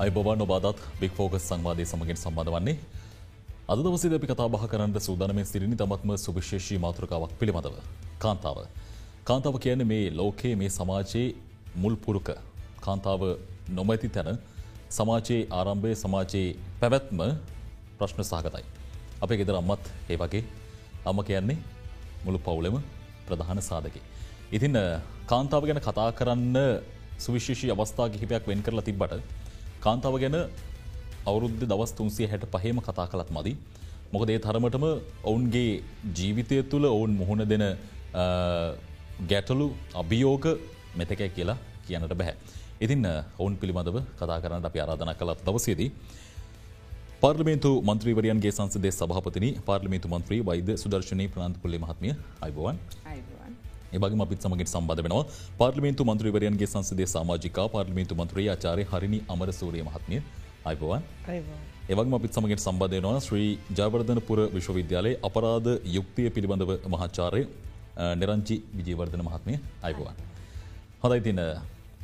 අයිබවන් ඔබාදත් බික් focus සංවාධය සමගින් සම්බඳ වන්නේ අද දවසේ අපි කතා බහ කරන්න සූදානමෙන් සිරිනි තමත්ම සුවිශේෂී මාතෘකාවක් පිළිබඳව. කාන්තාව. කාන්තාව කියන්නේ මේ ලෝකයේ මේ සමාජයේ මුල් පුරුක කාන්තාව නොමැති තැන සමාජයේ ආරම්භය සමාජයේ පැවැත්ම ප්‍රශ්න සහගතයි. අපේ ගෙදර අම්මත් ඒ වගේ අම්ම කියන්නේ මුළු පවුලෙම ප්‍රධාන සාධකි. ඉතින් කාන්තාව ගැන කතා කරන්න සුවිශේෂී අවස්ථා කිහිපයක් වෙන් කරලා තිබ්බට කාන්තාව ගැන අවුරුද්ධ දවස් තුන්සිය හැට පහේම කතා කළත් මදි. මොකද ඒ තරමටම ඔවුන්ගේ ජීවිතය තුළ ඔවුන් මුහුණ දෙන ගැටලු අභියෝග මෙතකැ කියලා කියනට බැහැ. ඉතින් ඔවුන් පිළිබඳව කතා කරන්නට අපි ආරාධන කළත් දවසේදී. පාර්ලිමේන්තු මන්ත්‍රීවරයන්ගේ සංසදේ සභහපතින පාර්ලිමේන්තු මන්ත්‍රී වෛද සුදර්ශනය ප්‍රාන්තපුල්ලි මහත්මිය අයිබෝවන් ඒබගේ අපිත් සමගින් සම්බඳ වෙනවා. පාර්ලිමේන්තු මන්ත්‍රීවරයන්ගේ සංසදේ සමාජිකා පාර්ලිමේන්තු මන්ත්‍රී ආචාරය හරිනි අමරසූරිය මහත්මිය. අයිබෝවන් ඒවගේ අපිත් සමගින් සම්බන්ධයනවා ශ්‍රී ජයවර්ධනපුර විශ්වවිද්‍යාලයේ අපරාධ යුක්තිය පිළිබඳව මහාචාරය නිරංචි විජීවර්ධන මහත්මය. අයිබෝවන්. හොඳයි තින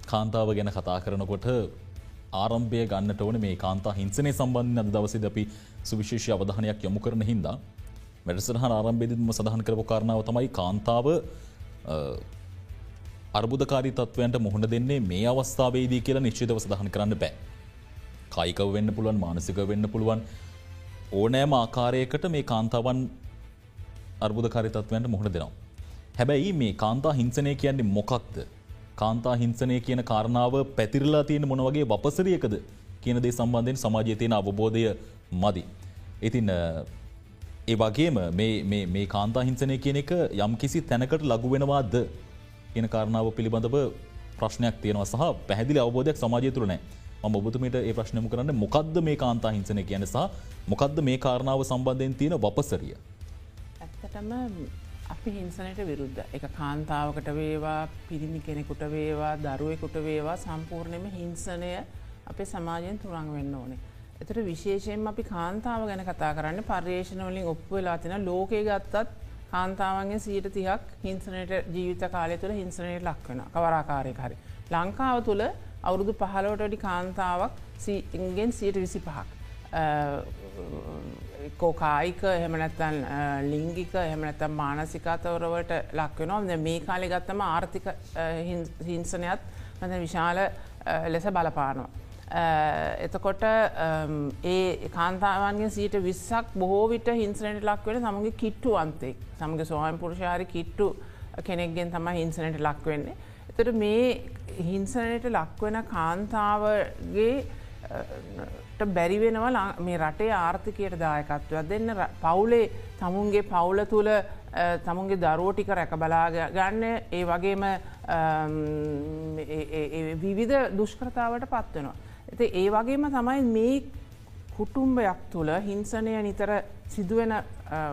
කාන්තාව ගැන කතා කරනකොට ආරම්භය ගන්නට ඕන මේ කාන්තා හිංසනය සම්බන්ධ අද දවසද අපි සුවිශේෂය අවධානයක් යොමු කරන හින්දා. වැඩසරහන ආරම්භේදම සඳහන් කරපු කාරණාව තමයි කාන්තාව අර්බුදකාරී තත්වයන්ට මුහුණ දෙන්නේ මේ අවස්ථාවේදී කියලා නිශ්චිතව සඳහන් කරන්න බෑ. කායිකව වෙන්න පුළුවන් මානසික වෙන්න පුළුවන් ඕනෑම ආකාරයකට මේ කාන්තාවන් අර්බුදකාරී තත්වයන්ට මුහුණ දෙනවා. හැබැයි මේ කාන්තා හිංසනය කියන්නේ මොකක්ද. කාන්තා හිංසනය කියන කාරණාව පැතිරලා තියෙන මොනවගේ වපසරියකද කියන දේ සම්බන්ධයෙන් සමාජය තියෙන අවබෝධය මදි. ඉතින් ඒ වගේම මේ කාන්තා හිංසනය කියන එක යම් කිසි තැනකට ලගු වෙනවාද කියන කාරණාව පිළිබඳව ප්‍රශ්නයක් තියෙනවා සහ පැහැදිලි අවබෝධයක් සමාජය තුළ නෑ ම ඔබතුමට ඒ ප්‍රශ්නම කරන්න මොකක්ද මේ කාන්තා හිංසනය කියන සහ මොකක්ද මේ කාරණාව සම්බන්ධයෙන් තියෙන වපසරිය. ඇත්තටම අපි හිංසනයට විරුද්ධ එක කාන්තාවකට වේවා පිරිමි කෙනෙකුට වේවා දරුවෙකුට වේවා සම්පූර්ණයම හිංසනය අපේ සමාජයෙන් තුරං වෙන්න ඕනේ. එතට විශේෂයෙන් අපි කාන්තාව ගැන කතා කරන්න පර්යේෂණවලින් ඔප්පු වෙලා තින ලෝකය ගත්තත් කාන්තාවන්ගේ සීට තිහක් හිංසනයට ජීවිත කාලය තුළ හිංසනයට ලක්වෙන කවරාකාරය හරි. ලංකාව තුළ අවුරුදු පහලෝට වැඩි කාන්තාවක් ඉගෙන් සියට විසි පහක්. කෝකායික එහෙමනැත්තන් ලිංගික එහෙමනැත්තම් මානසිකාතවරවට ලක්වෙනවා මේ කාලෙ ගත්තම ආර්ථික හිංසනයත් මත විශාල ලෙස බලපානවා. Uh, එතකොට um, ඒ කාන්තාවන්ගේ සීට විස්සක් බොහෝ විට හිංසනයට ලක්වෙන සමගේ කිට්ටු අන්තෙක් සමග සෝහන් පුරුෂාරි කිට්ටු කෙනෙක්ගෙන් තම හිංසනයට ලක්වෙන්නේ. එතට මේ හිංසනයට ලක්වෙන කාන්තාවගේ uh, බැරිවෙනවා මේ රටේ ආර්ථිකයට දායකත්වයක් දෙන්න පවුලේ තමුන්ගේ පවුල තුළ uh, තමුන්ගේ දරුවටික රැක බලා ගන්න ඒ වගේම um, විවිධ දුෂ්කරතාවට පත්වෙනවා. ඇති ඒ වගේම තමයි මේ කුටුම්බයක් තුළ හිංසනය නිතර සිදුවෙන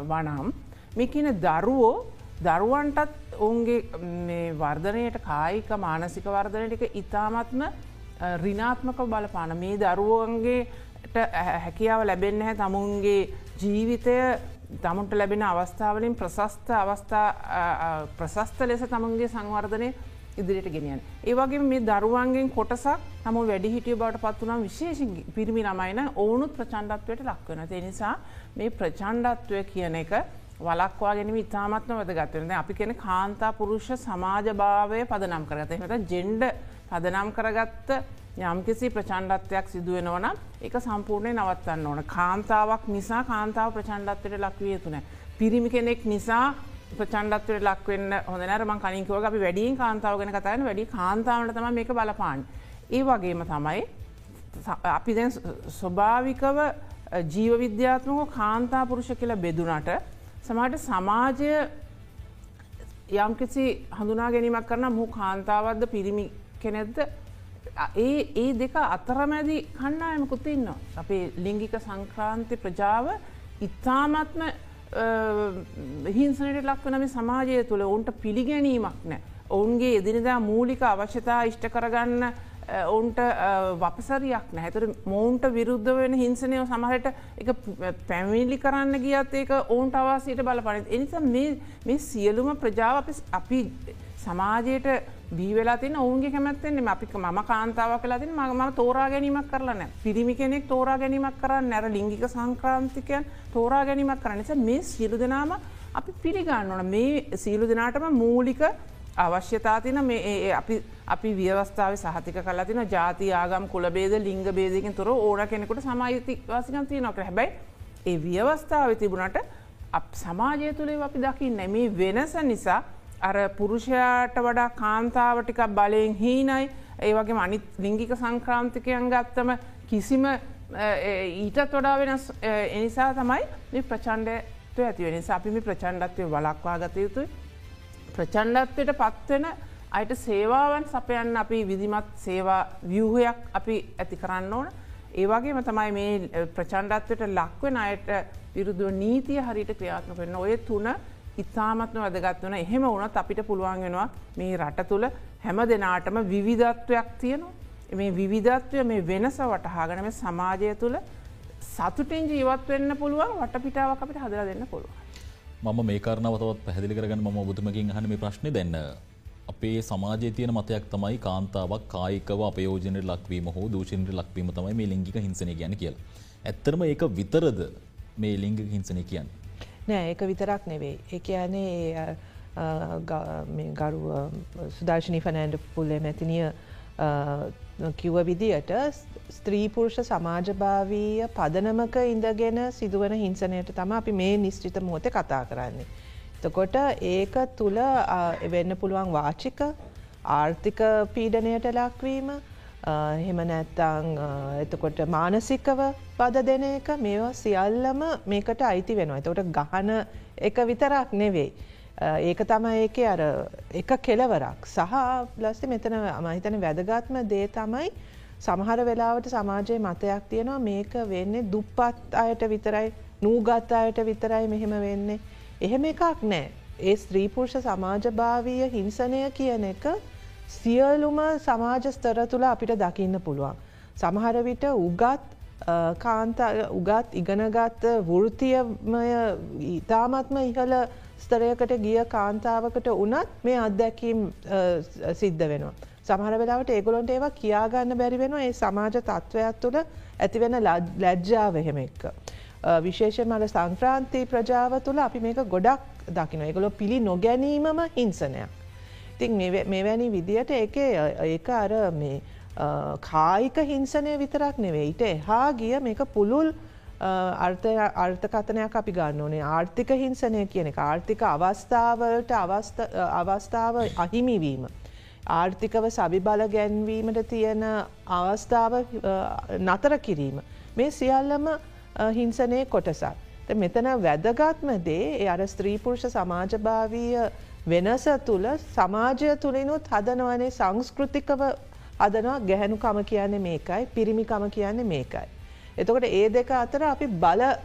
වනම්. මේ කියන දරුවෝ දරුවන්ටත් ඔවුන්ගේ වර්ධනයට කායික මානසික වර්ධනටික ඉතාමත්ම රිනාත්මක බලපාන. මේ දරුවන්ගේට හැකියාව ලැබෙන්න හැ තමුන්ගේ ජීවිතය තමුන්ට ලැබෙන අවස්ථාවලින් ප්‍රශස්ත අවස්ථා ප්‍රශස්ත ලෙස තමුන්ගේ සංවර්ධනය ඉදිරියට ගෙනියන්. ඒවගේ මේ දරුවන්ගෙන් කොටසක් තම වැඩි හිටිය බවට පත්වනම් විශේෂ පිරිමි ළමයින ඕනුත් ප්‍රචන්ඩත්වයට ලක්වන. නිසා මේ ප්‍රචන්්ඩත්වය කියන එක වලක්වා ගැනීම ඉතාමත්ම වැදගත්වන අපි කෙන කාන්තා පුරුෂ සමාජ භාවය පදනම් කරගත එමට ජෙන්ඩ පදනම් කරගත්ත යම්කිසි ප්‍රචන්්ඩත්වයක් සිදුවෙනවන එක සම්පූර්ණය නවත්තන්න ඕන කාන්තාවක් නිසා කාන්තාව ප්‍රචන්්ඩත්වයට ලක්විය තුන. පිරිමි කෙනෙක් නිසා ප්‍රචන්ඩත්වයට ලක්වෙන්න හොඳ නරම කනිකව අපි වැඩින් කාන්තාව ගෙන කතායන වැඩි කාන්තාවට තම මේක බලපාන්. ඒ වගේම තමයි අපි දැන් ස්වභාවිකව ජීව විද්‍යාත්මක කාන්තා පුරුෂ කියලා බෙදුනට සමට සමාජය යම්කිසි හඳුනා ගැනීමක් කරන මු කාන්තාවද්ද පිරිමි කෙනෙද්ද ඒ ඒ දෙක අතරමැදි කණ්ඩායමකුත් ඉන්න. අපේ ලිංගික සංක්‍රාන්ති ප්‍රජාව ඉතාමත්ම හිංසනයට ලක්වන මේ සමාජය තුළ ඔවුන්ට පිළිගැනීමක් නෑ. ඔවුන්ගේ එදිනිදා මූලික අවශ්‍යතා ඉෂ්ට කරගන්න ඔවුන්ට වපසරයක් නැහැතුර මෝන්ට විරුද්ධ වෙන හිංසනය සමහට එක පැමිලි කරන්න ගියත් ඒක ඔවුන්ට අවාසයට බලපනත් එනිසා මේ සියලුම ප්‍රජාව අපි සමාජයට බීවෙලා තින ඔවුන්ගේ කැමැත්තෙන්නේ අපි මම. කාන්තාව කලා තින මම තෝරා ගැනීමක් කරලන පිරිමි කෙනෙක් තෝරා ගැනීමක් කරන්න නැර ලිංගික සංක්‍රාන්තිකයන් තෝරා ගැනීමක් කරන නිසා මේ සියලු දෙනාම අපි පිළිගන්න ඕන. මේ සීලු දෙනාටම මූලික අවශ්‍යතා තින මේ අපි අපි ව්‍යවස්ථාව සහතික කලා තින ජාති ආගම් කුලබේද ලිංග බේදකින් තුර ඕන කෙනෙකුට සමායති වාසිකන්තිය නොක හැබැයි ඒ ව්‍යවස්ථාව තිබුණට අප සමාජය තුළේ අපි දකින්න මේ වෙනස නිසා අර පුරුෂයාට වඩා කාන්තාවටිකක් බලයෙන් හීනයි. ඒ වගේ අනිත් ලිංගික සංක්‍රාන්තිකයන් ගත්තම කිසිම ඊටත් වඩා වෙනස් එනිසා තමයි ප්‍රචන්්ඩ ඇතිවෙන අපිමි ප්‍රචන්්ඩත්වය වලක්වා ගත යුතුයි. ප්‍රචන්්ඩත්වයට පත්වෙන අයට සේවාවන් සපයන් අපි විදිමත් සේවා වියහයක් අපි ඇති කරන්න ඕන. ඒවගේම තමයි මේ ප්‍රචන්්ඩත්වයට ලක්වෙන අයට විරුදුව නීතිය හරිට ක්‍රියාත්ම කරන ඔය තුන ඉතාමත්ම වැදගත් වන එහෙම වුණත් අපිට පුළුවන් වෙනවා මේ රට තුළ හැම දෙනාටම විවිධත්වයක් තියෙනවා. මේ විවිධත්වය මේ වෙනස වටහාගනම සමාජය තුළ සතුටින් ජීවත් වෙන්න පුළුවන් වටපිටාවක් අපිට හදලා දෙන්න පුළුවන්. මම මේ කරනවතවත් පැහදිලි කරගන්න ම ඔබතුමකින් හනම ප්‍රශ්න දෙන්න. අපේ සමාජය තියන මතයක් තමයි කාන්තාවක් කායිකව අපයෝජනයට ලක්වීම හෝ දූෂණයට ලක්වීම තමයි මේ ලිංගික හිංසනය ගැන කියල. ඇත්තරම ඒක විතරද මේ ලිංගික හිංසනය කියන්න. නෑ ඒක විතරක් නෙවෙයි. ඒ කියන්නේ ගරු සුදර්ශනී ෆනෑන්ඩ පුල්ලේ මැතිනිය කිව්ව විදියට ස්ත්‍රීපුරුෂ සමාජභාවීය පදනමක ඉඳගෙන සිදුවන හිංසනයට තම අපි මේ නිශ්චිත මෝත කතා කරන්නේ. තකොට ඒක තුළ වෙන්න පුළුවන් වාචික ආර්ථික පීඩනයට ලක්වීම හෙම නැත්තං එතකොට මානසිකව පද දෙන එක මේවා සියල්ලම මේකට අයිති වෙනවා. එතකොට ගහන එක විතරක් නෙවෙයි. ඒක තමයි ඒක අර එක කෙලවරක් සහ ලස්ති මෙතන මහිතන වැදගත්ම දේ තමයි සමහර වෙලාවට සමාජයේ මතයක් තියෙනවා මේක වෙන්නේ දුප්පත් අයට විතරයි නූගත් අයට විතරයි මෙහෙම වෙන්නේ. එහෙම එකක් නෑ. ඒ ස්ත්‍රීපුරුෂ සමාජභාවීය හිංසනය කියන එක සියලුම සමාජ ස්තර තුළ අපිට දකින්න පුළුවන්. සමහර විට උගත් කාන්ත උගත් ඉගෙනගත් වෘතියමය ඉතාමත්ම ඉහළ ස්තරයකට ගිය කාන්තාවකට වනත් මේ අත්දැකීම් සිද්ධ වෙනවා. සමහර වෙලාවට ඒගොලොන්ට ඒවා කියාගන්න බැරි වෙන ඒ සමාජ තත්ත්වයක් තුළ ඇතිවෙන ලැජ්ජාව එහෙම එක්ක. විශේෂ මල සංක්‍රාන්ති ප්‍රජාව තුළ අපි මේක ගොඩක් දකින එකගොලො පිළි නොගැනීමම හිංසනයක්. ඉතින් මෙවැනි විදියට එක ඒක අර මේ කායික හිංසනය විතරක් නෙවෙයි ඊට එහා ගිය මේක පුළුල් අර්ථකතනයක් අපි ගන්න ඕනේ ආර්ථික හිංසනය කියන එක ආර්ථික අවස්ථාවලට අවස්ථාව අහිමිවීම. ආර්ථිකව සවිබල ගැන්වීමට තියෙන අවස්ථාව නතර කිරීම. මේ සියල්ලම හිංසනය කොටසක්. මෙතන වැදගත්ම දේ ඒ අර ස්ත්‍රීපුරුෂ සමාජභාවීය වෙනස තුළ සමාජය තුළිනුත් හදනවනේ සංස්කෘතිකව අදනවා ගැහැනුකම කියන්නේ මේකයි පිරිමිකම කියන්නේ මේකයි. එතකොට ඒ දෙක අතර අපි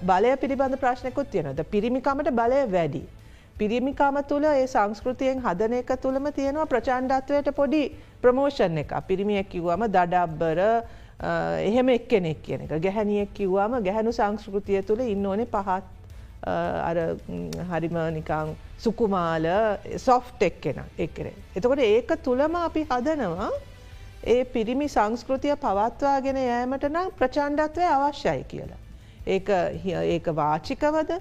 බලය පිළිබඳ ප්‍රශ්නකුත් තියෙනද පිරිමිකමට බලය වැඩි. පිරිමිකම තුළ ඒ සංස්කෘතියෙන් හදන එක තුළම තියෙනවා ප්‍රචන්්ඩත්වයට පොඩි ප්‍රමෝෂන් එක පිරිමියක් කිව්වම දඩබ්බර එහෙම එක්කෙනෙක් කියන එක ගැහැනියෙක් කිව්වාම ගැහැනු සංස්කෘතිය තුළ ඉන්න ඕනේ පහත් අර හරිම නිකං සුකුමාල සොෆ්ට් එක්කෙන එක්කරේ. එතකොට ඒක තුළම අපි හදනවා ඒ පිරිමි සංස්කෘතිය පවත්වාගෙන යෑමට නම් ප්‍රචන්්ඩත්වය අවශ්‍යයි කියලා. ඒක වාචිකවද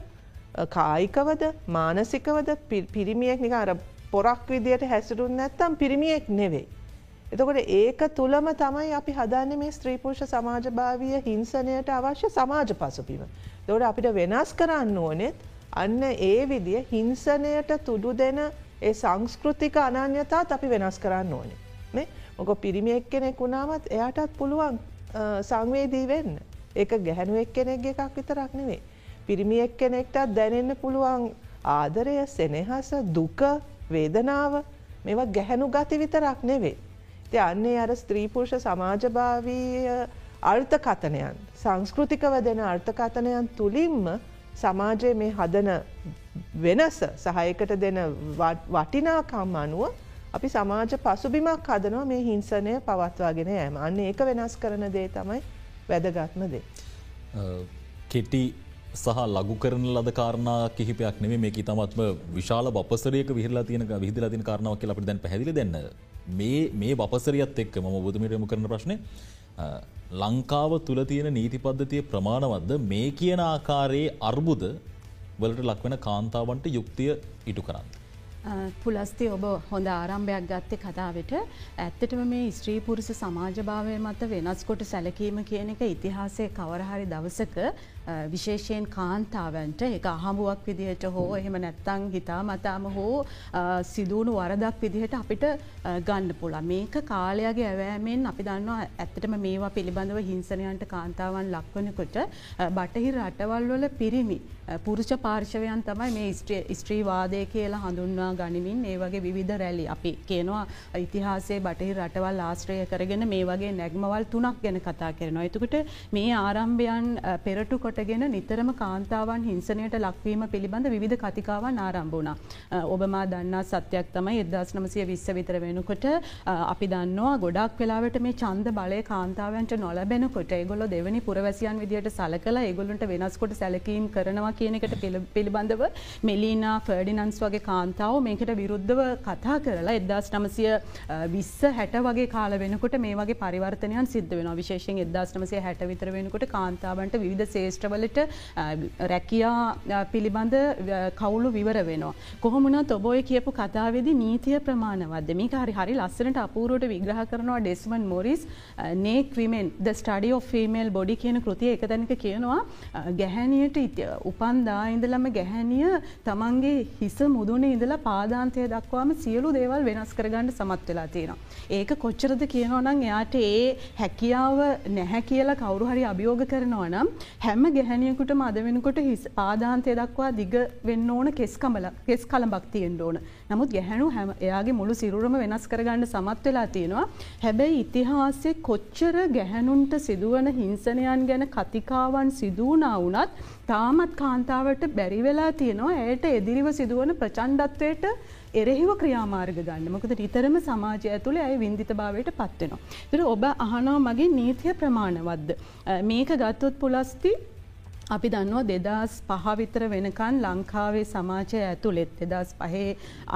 කායිකවද මානසිකවද පිරිමියෙක් නික අර පොරක් විදියට හැසිරුන් නැත්තම් පිරිමියෙක් නෙවෙයි. එතකොට ඒක තුළම තමයි අපි හදන්න මේ ස්ත්‍රීපුරුෂ සමාජභාවය හිංසනයට අවශ්‍ය සමාජ පසුපිම. දොට අපිට වෙනස් කරන්න ඕනෙත් අන්න ඒ විදිය හිංසනයට තුඩු දෙන ඒ සංස්කෘතික අනන්‍යතාත් අපි වෙනස් කරන්න ඕනේ. මේ මොක පිරිමියෙක් කෙනෙක් වුණාමත් එයාටත් පුළුවන් සංවේදී වෙන්න. ඒක ගැහැනුවෙක් කෙනෙක් එකක් විතරක් නෙවේ. පිරිමියෙක් කෙනෙක්ටත් දැනෙන්න පුළුවන් ආදරය සෙනෙහස දුක වේදනාව මේවා ගැහැනු ගති විතරක් නෙවේ. ති අන්නේ අර ස්ත්‍රීපුරුෂ සමාජභාවීය අර්ථකතනයන් සංස්කෘතිකව දෙන අර්ථකතනයන් තුළින්ම සමාජය මේ හදන වෙනස සහයකට දෙන වටිනාකම් අනුව අපි සමාජ පසුබිමක් හදනවා මේ හිංසනය පවත්වාගෙන යෑම අන්න ඒක වෙනස් කරන දේ තමයි වැදගත්ම දේ. කෙටි සහ ලගු කරන ලද කාරණා කිහිපයක් නෙමේ මේ ඉතාමත්ම විශාල බපසරයක විහිරලා තියෙන විහිදලා තියෙන කාරණාවක් කියලා අපිට දැන් පැහැදිලි දෙන්න. මේ මේ බපසරියත් එක්ක මම ඔබතුමීට යොමු කරන ප්‍රශ්නේ ලංකාව තුල තියෙන නීති පද්ධතිය ප්‍රමාණවත්ද මේ කියන ආකාරයේ අර්බුද වලට ලක්වෙන කාන්තාවන්ට යුක්තිය ඉටු කරන්න. පුලස්ති ඔබ හොඳ ආරම්භයක් ගත්තේ කතාවට ඇත්තටම මේ ස්ත්‍රී පුරුෂ සමාජභාවය මත වෙනස් කොට සැලකීම කියන එක ඉතිහාසය කවරහරි දවසක විශේෂයෙන් කාන්තාවන්ට එක අහඹුවක් විදිහට හෝ එහෙම නැත්තං හිතා මතාම හෝ සිදුවුණු වරදක් විදිහට අපිට ගන්න පුලා මේක කාලයාගේ ඇවෑමෙන් අපි දන්නවා ඇත්තටම මේවා පිළිබඳව හිංසනයන්ට කාන්තාවන් ලක්වනකොට බටහි රටවල් වල පිරිමි පුරුෂ පාර්ශවයන් තමයි මේ ස්ත්‍රීවාදය කියලා හඳුන්වා ගනිමින් ඒ වගේ විවිධ රැලි අපි කියනවා ඉතිහාසේ බටහි රටවල් ආශ්‍රය කරගෙන මේ වගේ නැග්මවල් තුනක් ගැන කතා කරනවා. එතකොට මේ ආරම්භයන් පෙරටු කොට කොටගෙන නිතරම කාන්තාවන් හිංසනයට ලක්වීම පිළිබඳ විධ කතිකාවන් ආරම්භුණ. ඔබමා දන්නා සත්‍යයක් තමයි එදදාස් නමසය විස්ස විතර වෙනකොට අපි දන්නවා ගොඩක් වෙලාවට මේ චන්ද බලය කාන්තාවන්ට නොලබෙනකොට ඒගොල්ල දෙවනි පුරවැසියන් විදිට සලකලා ඒගොල්ලන්ට වෙනස්කොට සැලකීම් කරනවා කියනකට පිළිබඳව මෙලීනා ෆර්ඩිනන්ස් වගේ කාන්තාව මේකට විරුද්ධව කතා කරලා එදදාස් නමසය විස්ස හැට වගේ කාල වෙනකොට මේ වගේ පරිවර්තනයන් සිද්ධ වෙන විශේෂෙන් එදදාස් නමසය හැට විතර වෙනකොට කාන්තාවන්ට විධ ශේෂ්ඨ ක්ෂේත්‍රවලට රැකියා පිළිබඳ කවුලු විවර වෙනවා. කොහොමුණත් ඔබෝය කියපු කතාවෙදි නීතිය ප්‍රමාණවද මේක හරි හරි ලස්සනට අපූරුවට විග්‍රහ කරනවා Desmond Morris naked woman the study of female body කියන කෘතිය එක තැනක කියනවා ගැහැනියට උපන්දා ඉඳලම ගැහැනිය තමන්ගේ හිස මුදුනේ ඉඳලා පාදාන්තය දක්වාම සියලු දේවල් වෙනස් කරගන්න සමත් වෙලා තියෙනවා. ඒක කොච්චරද කියනවා නම් එයාට ඒ හැකියාව නැහැ කියලා කවුරු හරි අභියෝග කරනවා නම් හැම ගැහැනියකුට මද වෙනකොට හිස් පාදාන්තය දක්වා දිග වෙන්න ඕන කෙස් කමල කෙස් කලඹක් තියෙන්ට ඕන. නමුත් ගැහැනු හැම එයාගේ මුළු සිරුරම වෙනස් කරගන්න සමත් වෙලා තියෙනවා. හැබැයි ඉතිහාසේ කොච්චර ගැහැනුන්ට සිදුවන හිංසනයන් ගැන කතිකාවන් සිදුවනා වුනත් තාමත් කාන්තාවට බැරි වෙලා තියෙනවා ඇයට එදිරිව සිදුවන ප්‍රචන්්ඩත්වයට එරෙහිව ක්‍රියාමාර්ග ගන්න මොකද නිතරම සමාජය ඇතුළේ ඇය වින්දිත භාවයට පත්වෙනවා. තුර ඔබ අහනවා මගේ නීතිය ප්‍රමාණවද්ද. මේක ගත්තොත් පුලස්ති අපි දන්නවා දෙදස් පහවිතර වෙනකන් ලංකාවේ සමාජය ඇතුළෙත් දෙදස් පහේ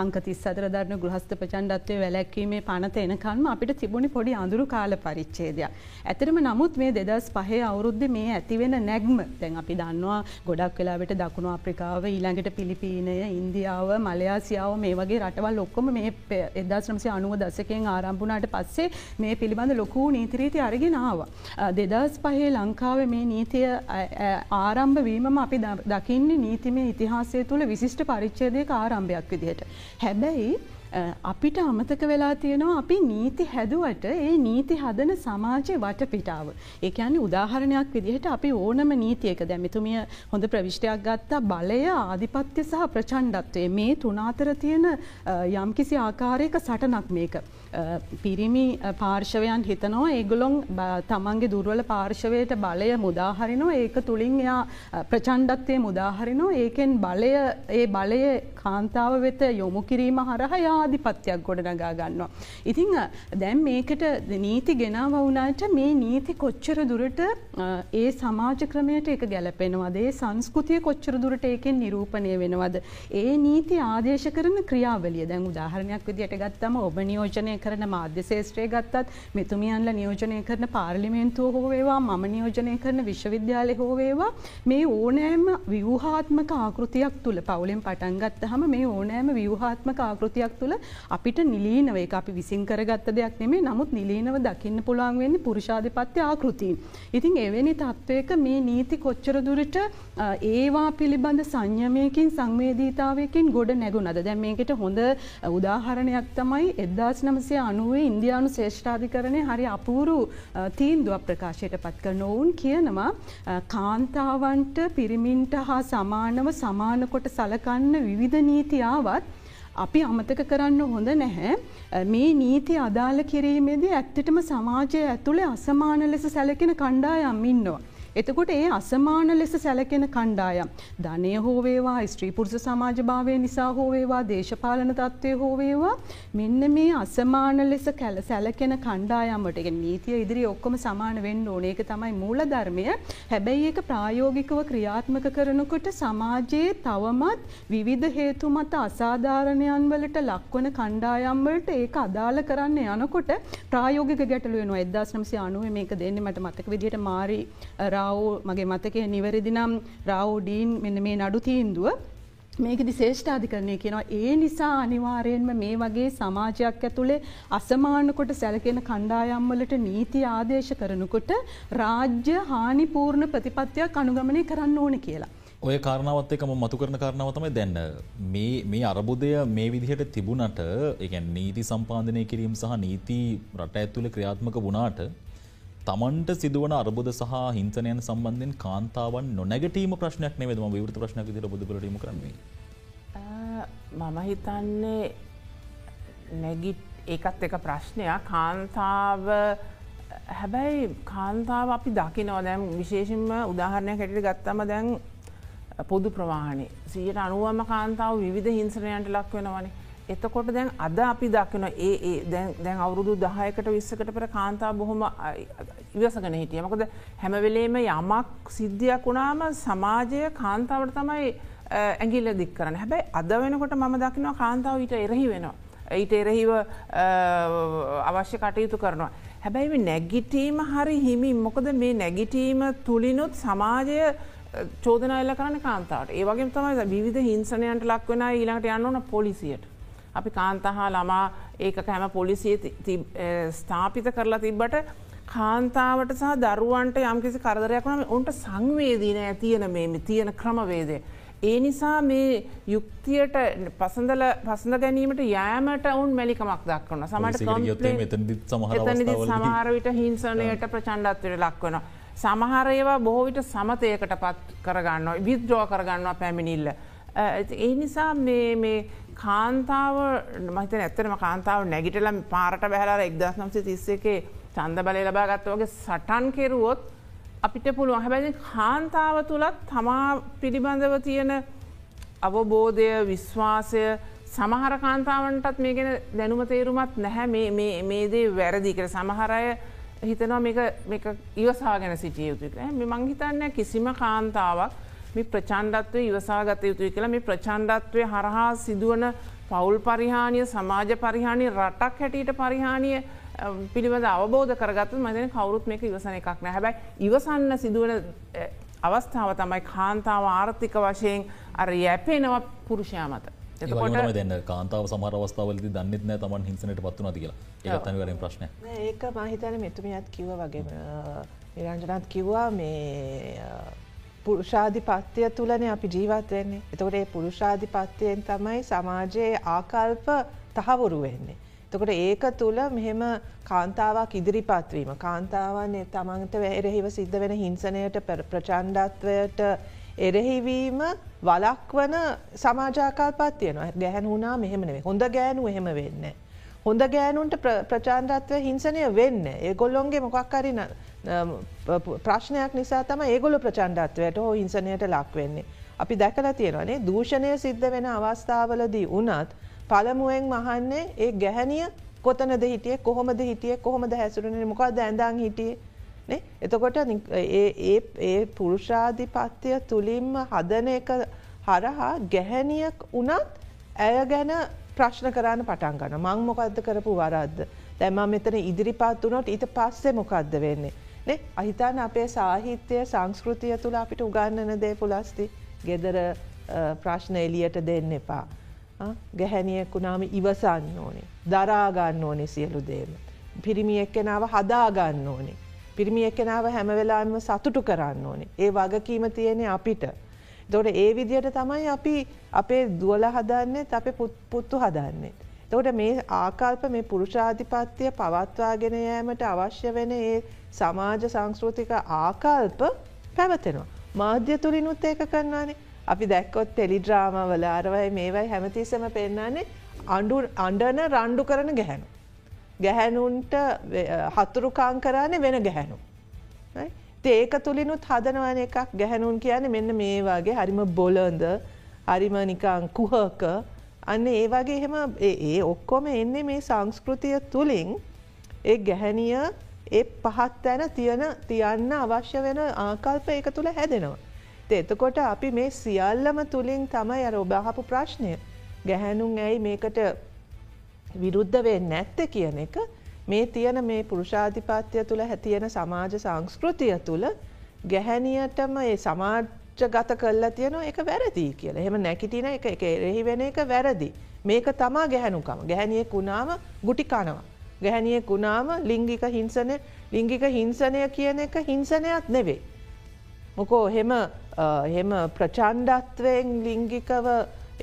අංක තිස් අතරධරන ගෘහස්ත ප්‍රචන්්ඩත්වය වැලැක්වීමේ පනත එනකන්ම අපිට තිබුණි පොඩි අඳුරු කාල පරිච්චේදයක්. ඇතරම නමුත් මේ දෙදස් පහේ අවුරුද්ධ මේ ඇතිවෙන නැග්ම දැන් අපි දන්නවා ගොඩක් වෙලාවට දකුණු අප්‍රිකාව ඊළඟට පිලිපීනය ඉන්දියාව මලයාසියාව මේ වගේ රටවල් ඔක්කොම මේ එදස් නම්සි අනුව දසකෙන් ආරම්භුණට පස්සේ මේ පිළිබඳ ලොකූ නීතිරීති අරගෙනාව. දෙදස් පහේ ලංකාව මේ නීතිය ආරම්භ වීමම අපි දකින්නේ නීතිමේ ඉතිහාසය තුළ විශිෂ්ට පරිච්චේදයක ආරම්භයක් විදිහට. හැබැයි අපිට අමතක වෙලා තියෙනවා අපි නීති හැදුවට ඒ නීති හදන සමාජය වටපිටාව. ඒ කියන්නේ උදාහරණයක් විදිහට අපි ඕනම නීතියක දැමිතුමිය හොඳ ප්‍රවිෂ්ටයක් ගත්තා බලය ආධිපත්‍ය සහ ප්‍රචණ්ඩත්වය මේ තුනාතර තියෙන යම්කිසි ආකාරයක සටනක් මේක. පිරිමි පාර්ශවයන් හිතනවා ඒගොලොන් තමන්ගේ දුර්වල පාර්ශවයට බලය මුදාහරිනවා ඒක තුළින් එයා ප්‍රචණ්ඩත්වය මුදාහරිනවා ඒකෙන් බලය ඒ බලය කාන්තාව වෙත යොමු කිරීම හරහයා ආධිපත්‍යයක් ගොඩනගා ගන්නවා. ඉතිං දැම් මේකට නීති ගෙනාව වුණට මේ නීති කොච්චර දුරට ඒ සමාජ ක්‍රමයට එක ගැලපෙනවද ඒ සංස්කෘතිය කොච්චර දුරට ඒකෙන් නිරූපණය වෙනවද. ඒ නීති ආදේශ කරන ක්‍රියාවලිය දැන් උදාහරණයක් විදියට ගත්තම ඔබ නියෝජනය කරන මාධ්‍ය ශේෂත්‍රය ගත්තත් මෙතුමියන්ල නියෝජනය කරන පාර්ලිමේන්තුව හෝවේවා මම නියෝජනය කරන විශ්වවිද්‍යාලය හෝවේවා මේ ඕනෑම ව්‍යූහාත්මක ආකෘතියක් තුළ පවුලෙන් පටන්ගත්ත හම මේ ඕනෑම ව්‍යූහාත්මක ආකෘතියක් තුළ අපිට නිලීනව එක අපි විසින් කරගත්ත දෙයක් නෙමේ නමුත් නිලීනව දකින්න පුළුවන් වෙන්න පුරුෂාධිපත්‍ය ආකෘතින්. ඉතින් එවැනි තත්ත්වයක මේ නීති කොච්චර දුරට ඒවා පිළිබඳ සංයමයකින් සංවේදීතාවයකින් ගොඩ නැගුණද දැන් මේකට හොඳ උදාහරණයක් තමයි එදදාස් නමසය අනුවේ ඉන්දයානු ශේෂ්ඨාධිකරණය හරි අපූරු තීන්දුව ප්‍රකාශයට පත් කරන ඔවුන් කියනවා කාන්තාවන්ට පිරිමින්ට හා සමානව සමානකොට සලකන්න විවිධ නීතියාවත් අපි අමතක කරන්න හොඳ නැහැ මේ නීති අදාළ කිරීමේදී ඇත්තටම සමාජය ඇතුළේ අසමාන ලෙස සැලකෙන කණ්ඩායම් ඉන්නවා. එතකොට ඒ අසමාන ලෙස සැලකෙන කණ්ඩායම්. ධනය හෝවේවා ස්ත්‍රීපුරුෂ සමාජභාවය නිසා හෝවේවා දේශපාලන තත්ත්වය හෝවේවා මෙන්න මේ අසමාන ලෙස කැල සැලකෙන කණ්ඩායම්මට එක නීතිය ඉදිරි ඔක්කොම සමාන වෙන්න ඕන. ඒක තමයි මූල ධර්මය. හැබැයි ඒක ප්‍රායෝගිකව ක්‍රියාත්මක කරනකොට සමාජයේ තවමත් විවිධ හේතු මත අසාධාරණයන් වලට ලක්වන කණ්ඩායම්වලට ඒක අදාළ කරන්න යනකොට ප්‍රායෝගික ගැටලු වෙනවා. එදදාස් නම්සි අනුව මේක දෙන්න මට මතක විදිහට මාරි රාවෝ මගේ මතකය නිවැරදි නම් රාවෝ ඩීන් මෙන්න මේ නඩු තීන්දුව මේකදි ශේෂ්ඨාධිකරණය කියනවා ඒ නිසා අනිවාර්යෙන්ම මේ වගේ සමාජයක් ඇතුළේ අසමානකොට සැලකෙන කණ්ඩායම්වලට නීති ආදේශ කරනකොට රාජ්‍ය හානිපූර්ණ ප්‍රතිපත්තියක් අනුගමනය කරන්න ඕන කියලා. ඔය කාරණාවත් එක්කම මතු කරන කාරණාව තමයි දැන් මේ මේ අරබුදය මේ විදිහට තිබුණට ඒ කියන්නේ නීති සම්පාදනය කිරීම සහ නීති රට ඇතුළේ ක්‍රියාත්මක වුණාට තමන්ට සිදුවන අර්බුද සහ හිංසනයන් සම්බන්ධයෙන් කාන්තාවන් නොනැගටීම ප්‍රශ්නයක් නෙවෙයි මම විවෘත ප්‍රශ්නයක් විදිහට බුදුබලට යොමු කරන්නේ. මම හිතන්නේ නැගිට් ඒකත් එක ප්‍රශ්නයක්. කාන්තාව හැබැයි කාන්තාව අපි දකිනව. දැම් විශේෂෙන්ම උදාහරණයක් හැටිට ගත්තම දැන් පොදු ප්‍රවාහණය සියට අනුවම කාන්තාව විධ හිංසනයන්ට ලක් වෙනවනේ. එතකොට දැන් අද අපි දක්වන ඒ දැන් අවුරුදු දහයකට විස්සකට පෙර කාන්තා බොහොම ඉවසගෙන හිටිය මකද හැමවෙලේම යමක් සිද්ධියක් වුණාම සමාජය කාන්තාවට තමයි ඇගිල්ල දික් කරන හැබැයි අද වෙනකොට මම දකිනවා කාන්තාව ඊට එරහි වෙනවා. ඊට එරහිව අවශ්‍ය කටයුතු කරනවා. හැබැයි නැගිටීම හරි හිමි මොකද මේ නැගිටීම තුළිනුත් සමාජය චෝදන එල්ල කරන කාන්තාවට ඒවගේ තමයි විධ හිංසනයන්ට ලක්වෙන ඊළඟට යන්න ඕන පොලිසියට. අපි කාන්තහා ළමා ඒක හැම පොලිසිය ස්ථාපිත කරලා තිබ්බට කාන්තාවට සහ දරුවන්ට යම්කිසි කරදරයක් වන ඔන්ට සංවේදීන ඇතියන මේ තියෙන ක්‍රමවේදය. ඒ නිසා මේ යුක්තියට පසඳල පසඳ ගැනීමට යෑමට ඔවුන් මැලිකමක් දක්වන්න සමට සමහරවිට හිංසනයට ප්‍රචන්්ඩත්වයට ලක්වන. සමහරයවා බොහෝවිට සමතයකට පත් කරගන්න විද්‍රෝ කරගන්නවා පැමිණිල්ල. ඒ නිසා මේ කාන්තාව මහිත ඇත්තරම කාන්තාව නැගිටලම් පාරට බැහලා එක්දස් නම්සි තිස්ස එකේ චන්ද බලය ලබාගත්ත වගේ සටන් කෙරුවොත් අපිට පුළුවන්. හැබැයි කාන්තාව තුළත් තමා පිළිබඳව තියෙන අවබෝධය විශ්වාසය සමහර කාන්තාවන්ටත් මේ ගැන දැනුම තේරුමත් නැහැ. මේදේ වැරදි කර සමහරය හිතනවා මේක ඉවසා ගැන සිටිය යුතුක මෙ මංහිතන්න කිසිම කාන්තාවක් මේ ප්‍රචන්්ඩත්වය ඉවසාගත යුතුයි කියලා මේ ප්‍රචන්්ඩත්වය හරහා සිදුවන පවුල් පරිහානිය සමාජ පරිහානි රටක් හැටියට පරිහානිය පිළිබඳ අවබෝධ කරගත්තු මදන කවරුත් මේක ඉවසන එකක් නෑ. හැබයි ඉවසන්න සිදුවන අවස්ථාව තමයි කාන්තාව ආර්ථික වශයෙන් අර යැපේනව පුරුෂයා මත. එතකොට දෙන්න කාන්තාව සමර අවස්ථාවලද දන්නෙත් නෑ තමන් හිංසනට පත්වන කියලා. ඒත් අනිවරෙන් ප්‍රශ්න ඒක මහිතන මෙතුමියත් කිව වගේ නිරංජනත් කිව්වා මේ පුරුෂාධිපත්‍යය තුළන අපි ජීවත් වෙන්නේ. එතකොට ඒ පුරුෂාධිපත්‍යයෙන් තමයි සමාජයේ ආකල්ප තහවුරු වෙන්නේ. තකොට ඒක තුළ මෙහෙම කාන්තාවක් ඉදිරිපත්වීම කාන්තාවන් තමන්ට එරෙහිව සිද්ධ වෙන හිංසනයට ප්‍රචන්්ඩත්වයට එරෙහිවීම වලක්වන සමාජාකල්පත් තියනවා ගැහැන් වුණා මෙහෙමනේ හොඳ ගෑනු එහෙම වෙන්න. හොඳ ගෑනුන්ට ප්‍රචාන්ඩත්වය හිංසනය වෙන්න ඒ ගොල්ලොන්ගේ මොකක්කරි ප්‍රශ්නයක් නිසා තම ඒගොල ප්‍රචන්්ඩත්වයට හෝ හිංසනයට ලක්වෙන්නේ. අපි දැකලා තියෙනවනේ දූෂණය සිද්ධ වෙන අවස්ථාවලදී වනත් පළමුුවෙන් මහන්නේ ඒ ගැහැනිය කොතනද හිටිය කොහොමද හිටිය කොහොමද හැසුරන මොකක්ද ඇඳං හිටියේ එතකොට ඒ පුරුෂාධිපත්‍යය තුළින්ම හදන එක හරහා ගැහැනියක් වනත් ඇය ගැන ප්‍රශ්න කරන්න පටන් ගන්න මං මොකක්ද කරපු වරද්ද දැම මෙතන ඉදිරිපත් වනොට ඊට පස්සේ මොකක්ද වෙන්නේ. නේ අහිතාන අපේ සාහිත්‍යය සංස්කෘතිය තුළ අපිට උගන්නන දේ පුලස්ති ගෙදර ප්‍රශ්න එලියට දෙන්න එපා. ගැහැනියෙකුනාම ඉවසන්න ඕනේ. දරාගන්න ඕනේ සියලු දේම. පිරිමි එක්කෙනාව හදාගන්න ඕනේ. පිරිමි එක්කෙනාව හැමවෙලාම සතුටු කරන්න ඕනේ. ඒ වගකීම තියෙනෙ අපිට. දොට ඒ විදියට තමයි අපි අපේ දුවල හදන්නෙත් අපේ පුත්තු හදන්නේ. තවට මේ ආකල්ප මේ පුරුෂාධිපත්තිය පවත්වාගෙන යෑමට අවශ්‍ය වෙන ඒ සමාජ සංස්කෘතික ආකල්ප පැවතෙනවා. මාධ්‍ය තුළිනුත් ඒක කරන්නානේ අපි දැක්කොත් ටෙලිඩ්‍රාම වල අරවයි මේවයි හැමතිසම පෙන්න්නන්නේ අඩු අන්ඩන රණ්ඩු කරන ගැහැනු. ගැහැනුන්ට හතුරුකාං කරන්නේ වෙන ගැහැනු. ඒක තුළිනුත් හදනවන එකක් ගැහැනුන් කියන මෙන්න මේ වගේ හරිම බොලඳ හරිම නිකං කුහක. අන්න ඒ වගේ එහෙම ඒ ඔක්කොම එන්නේ මේ සංස්කෘතිය තුළින් ඒ ගැහැනිය ඒ පහත් තැන තියන තියන්න අවශ්‍ය වෙන ආකල්ප ඒක තුළ හැදෙනවා. එතකොට අපි මේ සියල්ලම තුළින් තමයි අර ඔබහපු ප්‍රශ්නය. ගැහැනුන් ඇයි මේකට විරුද්ධ වෙන්න නැත්ත කියන එක මේ තියෙන මේ පුරුෂාධිපත්‍යය තුළ හැතියෙන සමාජ සංස්කෘතිය තුළ ගැහැනියටම ඒ සමාජ ගත කල්ලා තියෙනවා එක වැරදිී කියල එහෙම නැකිටින එක එක එරෙහි වෙන එක වැරදි. මේක තමා ගැහැනුකම ගැහැනිය කුණාම ගුටි කනවා. ගැහැනිය කුණාම ලිංගික හිංසනය ලිංගික හිංසනය කියන එක හිංසනයක් නෙවේ. මොකෝ හෙම හෙම ප්‍රචන්්ඩත්වයෙන් ලිංගිකව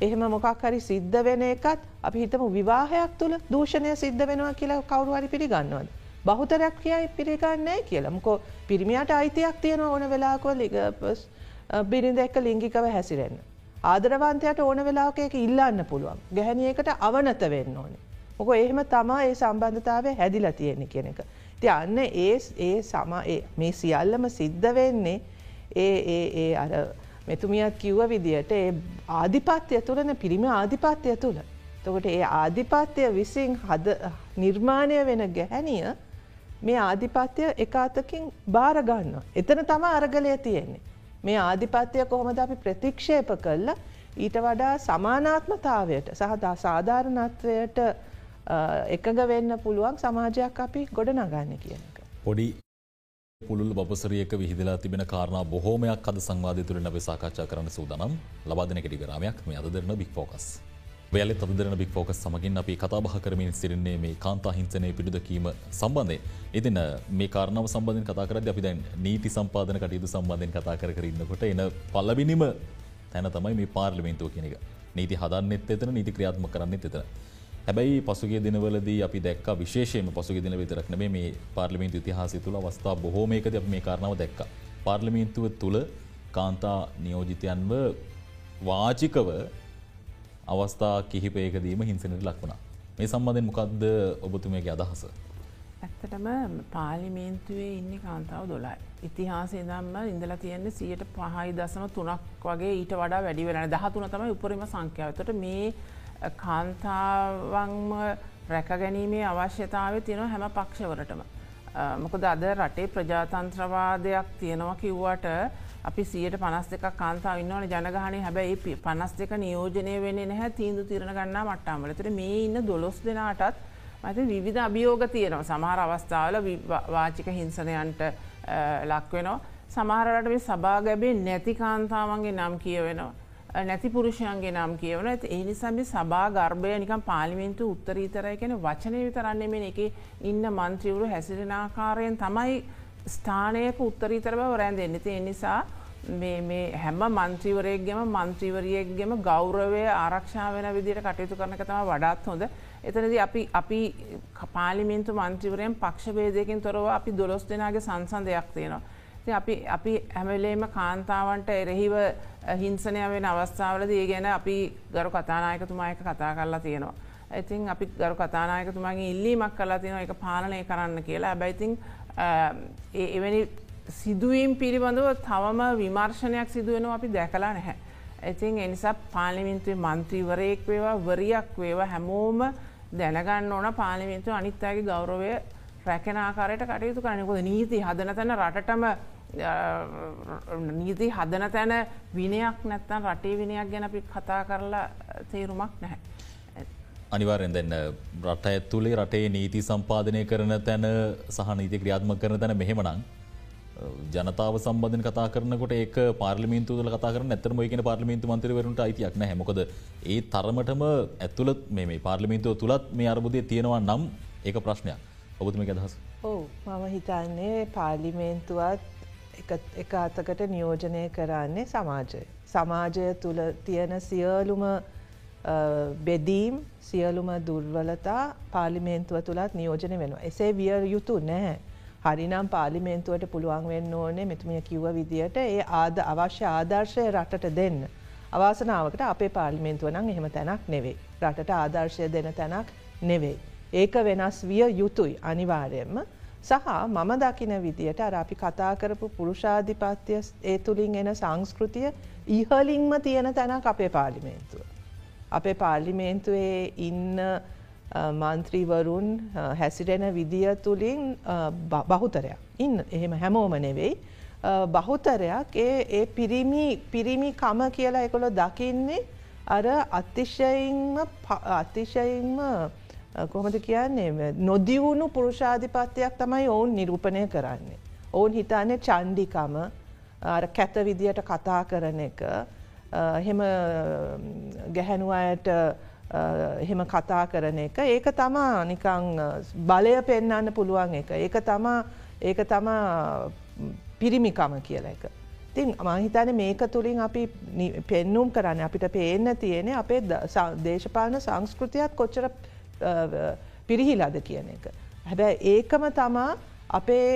එහෙම මොකක් හරි සිද්ධ වෙන එකත් අපි හිතම විවාහයක් තුළ දූෂණය සිද්ධ වෙනවා කියලා කවරු හරි පිළිගන්නවද. බහුතරයක් කියයි පිළිගන්නෑ කියලා මොකෝ පිරිමියට අයිතියක් තියෙන ඕන වෙලාකෝ ලිගපස් බිරිඳ එක්ක ලිංගිකව හැසිරෙන්න. ආදරවන්තයට ඕන වෙලාක එක ඉල්ලන්න පුළුවන් ගැහැනියකට අවනත වෙන්න ඕනේ. මොක එහෙම තමා ඒ සම්බන්ධතාවය හැදිලා තියෙන කෙන එක. ති අන්න ඒ ඒ සම මේ සියල්ලම සිද්ධ වෙන්නේ ඒ ඒ ඒ අර මෙතුමියත් කිව්ව විදියට ඒ ආධිපත්‍යය තුළන පිරිම ආධිපත්‍යය තුළ. තකොට ඒ ආධිපත්‍යය විසින් හද නිර්මාණය වෙන ගැහැනිය මේ ආධිපත්‍යය එකාතකින් භාරගන්න. එතන තම අරගලය තියෙන්නේ. මේ ආධිපත්‍යය කොහොමද අපි ප්‍රතික්ෂේප කල්ල ඊට වඩා සමානාත්මතාවයට සහදා සාධාරණත්වයට එකඟ වෙන්න පුළුවන් සමාජයක් අපි ගොඩ නගන්න කියන එක. පොඩි පුළුල් බපසරියක විහිදලා තිබෙන කාරණා බොහෝමයක් අද සංවාධය තුළ නබ සාකච්ඡා කරන්න සූදනම් ලබාදන කෙටි ගරාමයක් මේ අද දෙරන බික් ෆෝකස්. වැල තදරන බික් ෆෝකස් සමගින් අපි කතාබහ කරමින් සිරින්නේ මේ කාන්තා හිංසනය පිඩුදකීම සම්බන්ධය. ඉතින මේ කාරණාව සම්බන්ධෙන් කතා කරද අපි දැන් නීති සම්පාදන කටයුතු සම්බන්ධයෙන් කතා කර කරන්නකොට එන පල්ලබිනිම තැන තමයි මේ පාර්ලිමෙන්තුව කෙනෙක නීති හදන්නෙත් එතන නීති ක්‍රියාත්ම කරන්නෙත් එතන. හැබැයි පසුගේ දිනවලදී අපි දැක්ක විශේෂයම පසුගේ දින විතරක් නෙමේ මේ පාර්ලිමේන්තු ඉතිහාසය තුළ අවස්ථා බොහෝමයකද අප මේ කාරණාව දැක්ක. පාර්ලිමේන්තුව තුළ කාන්තා නියෝජිතයන්ව වාචිකව අවස්ථා කිහිපයකදීම හිංසනට ලක්වුණා. මේ සම්බන්ධෙන් මොකක්ද ඔබතුමයගේ අදහස. ඇත්තටම පාලිමේන්තුවේ ඉන්න කාන්තාව දොලයි. ඉතිහාසේ දම්ම ඉඳලා තියෙන්නේ සියට පහයි දසම තුනක් වගේ ඊට වඩා වැඩි වෙන දහතුන තමයි උපරිම සංඛ්‍යාවතට මේ කාන්තාවන්ම රැකගැනීමේ අවශ්‍යතාව තියෙන හැම පක්ෂවරටම. මොකද අද රටේ ප්‍රජාතන්ත්‍රවාදයක් තියෙනවා කිව්වට අපි සියට පනස් දෙක කාන්තාව ඉන්නවන ජනගහනය හැබැයි පනස් දෙක නියෝජනය වෙන නැහැ තීන්දු තිරණ ගන්නා මට්ටාමලතට මේ ඉන්න දොළොස් දෙනාටත් මත විවිධ අභියෝග තියෙනවා සමහර අවස්ථාවල වාචික හිංසනයන්ට ලක්වෙනවා. සමහරට මේ සභා ගැබේ නැති කාන්තාවන්ගේ නම් කියවෙනවා. නැති පුරුෂයන්ගේ නම් කියවන. ඒ නිසා මේ සභා ගර්භය නිකම් පාලිමෙන්තු උත්තරීතරය කෙන වචනය විතරන්නේ මෙ එක ඉන්න මන්ත්‍රීවරු හැසිරෙන ආකාරයෙන් තමයි ස්ථානයක උත්තරීතර බව රැන්දෙන්න ඒ නිසා මේ හැම මන්ත්‍රීවරයක්ගේම මන්ත්‍රීවරියෙක්ගේම ගෞරවය ආරක්ෂා වෙන විදිට කටයුතු කරන තම වඩාත් හොඳ. එතනද අපි අපි පාලිමින්තු මන්ත්‍රීවරයෙන් පක්ෂවේදයකින් තොරව අපි දොළොස් දෙනාගේ සංසන්ධයක් තියෙනවා. අපි අපි හැමලේම කාන්තාවන්ට එරෙහිව හිංසනය වෙන අවස්ථාවලද ඒ ගැන අපි ගරු කතානායකතුමායක කතා කරලා තියෙනවා. ඉතින් අපි ගරු කතානායකතුමාගේ ඉල්ලීමක් කලා තියෙන එක පාලනය කරන්න කියලා ඇබැයිතින් එවැනි සිදුවීම් පිළිබඳව තවම විමර්ශනයක් සිදුවෙනවා අපි දැකලා නැහැ. ඉතින් එනිසා පාලිමින්තුවේ මන්ත්‍රීවරයෙක් වේවා වරියක් වේවා හැමෝම දැනගන්න ඕන පාලිමින්තුව අනිත්තාගේ ගෞරවය රැකෙන ආකාරයට කටයුතු කරනකොද නීති හදන තැන රටටම නීති හදන තැන විනයක් නැත්තන් රටේ විනයක් ගැන අපි කතා කරලා තේරුමක් නැහැ. අනිවාරෙන් දෙන්න රට ඇත්තුලේ රටේ නීති සම්පාධනය කරන තැන සහ නීති ක්‍රියාත්ම කරන තැන මෙහෙමනං ජනතාව සම්බධන කතා කරනකොට ඒ පාර්ලිමින්තු ල කතා කරන ඇතරම එකන පාර්ලිමින්තු මන්ත්‍රවරුන්ට අයිතියක් නෑ මොකද ඒ තරමටම ඇතුළත් මේ පාර්ලිමින්තුව තුළත් මේ අරබුදය තියෙනවා නම් ඒක ප්‍රශ්නයක්. ඔබතුම අදහස්. ඕ මම හිතන්නේ පාර්ලිමේන්තුවත් එක අතකට නියෝජනය කරන්නේ සමාජය. සමාජය තුළ තියෙන සියලුම බෙදීම් සියලුම දුර්වලතා පාලිමේන්තුව තුළත් නියෝජනය වෙනවා. එසේ විය යුතු නැහැ. හරිනම් පාලිමේන්තුවට පුළුවන් වෙන්න ඕනේ මෙතුමිය කිව්ව විදියට ඒ ආද අවශ්‍ය ආදර්ශය රටට දෙන්න. අවාසනාවකට අපේ පාලිමේන්තුව නම් එහෙම තැනක් නෙවෙයි. රටට ආදර්ශය දෙන තැනක් නෙවෙයි. ඒක වෙනස් විය යුතුයි අනිවාර්යෙන්ම. සහ මම දකින විදියට අර අපි කතා කරපු පුරුෂාධිපත්‍ය ඒ තුළින් එන සංස්කෘතිය ඉහලින්ම තියෙන තැනක් අපේ පාලිමේන්තුව. අපේ පාර්ලිමේන්තුවේ ඉන්න මන්ත්‍රීවරුන් හැසිරෙන විදිය තුළින් බහුතරයක් ඉන්න. එහෙම හැමෝම නෙවෙයි. බහුතරයක් ඒ ඒ පිරිමි පිරිමි කම කියලා එකොළො දකින්නේ අර අතිශයින්ම අතිශයින්ම කොහොමද කියන්නේ නොදිවුණු පුරුෂාධිපත්‍යයක් තමයි ඔවුන් නිරූපණය කරන්නේ. ඔවුන් හිතන්නේ චණ්ඩිකම අර කැත විදියට කතා කරන එක එහෙම ගැහැණු අයට එහෙම කතා කරන එක ඒක තමා නිකං බලය පෙන්වන්න පුළුවන් එක. ඒක තමා ඒක තමා පිරිමිකම කියලා එක. තින් මහිතන මේක තුළින් අපි පෙන්නුම් කරන්න අපිට පේන්න තියෙන අපේ දේශපාලන සංස්කෘතියත් කොච්චර පිරිහිලාද කියන එක. හැබැයි ඒකම තමා අපේ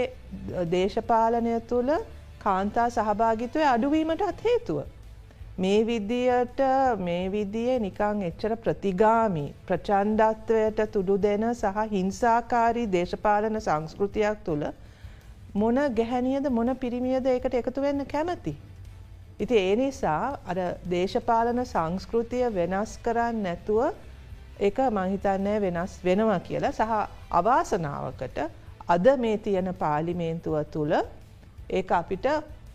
දේශපාලනය තුළ කාන්තා සහභාගිත්වය අඩුවීමටත් හේතුව. මේ විදියට මේ විදියේ නිකං එච්චර ප්‍රතිගාමි ප්‍රචන්්ඩත්වයට තුඩු දෙන සහ හිංසාකාරී දේශපාලන සංස්කෘතියක් තුළ මොන ගැහැනියද මොන පිරිමියද ඒකට එකතු වෙන්න කැමති. ඉති ඒ නිසා අර දේශපාලන සංස්කෘතිය වෙනස් කරන්න නැතුව එක මහිතන්නෑ වෙනස් වෙනවා කියලා සහ අවාසනාවකට අද මේ තියෙන පාලිමේන්තුව තුළ ඒ අපිට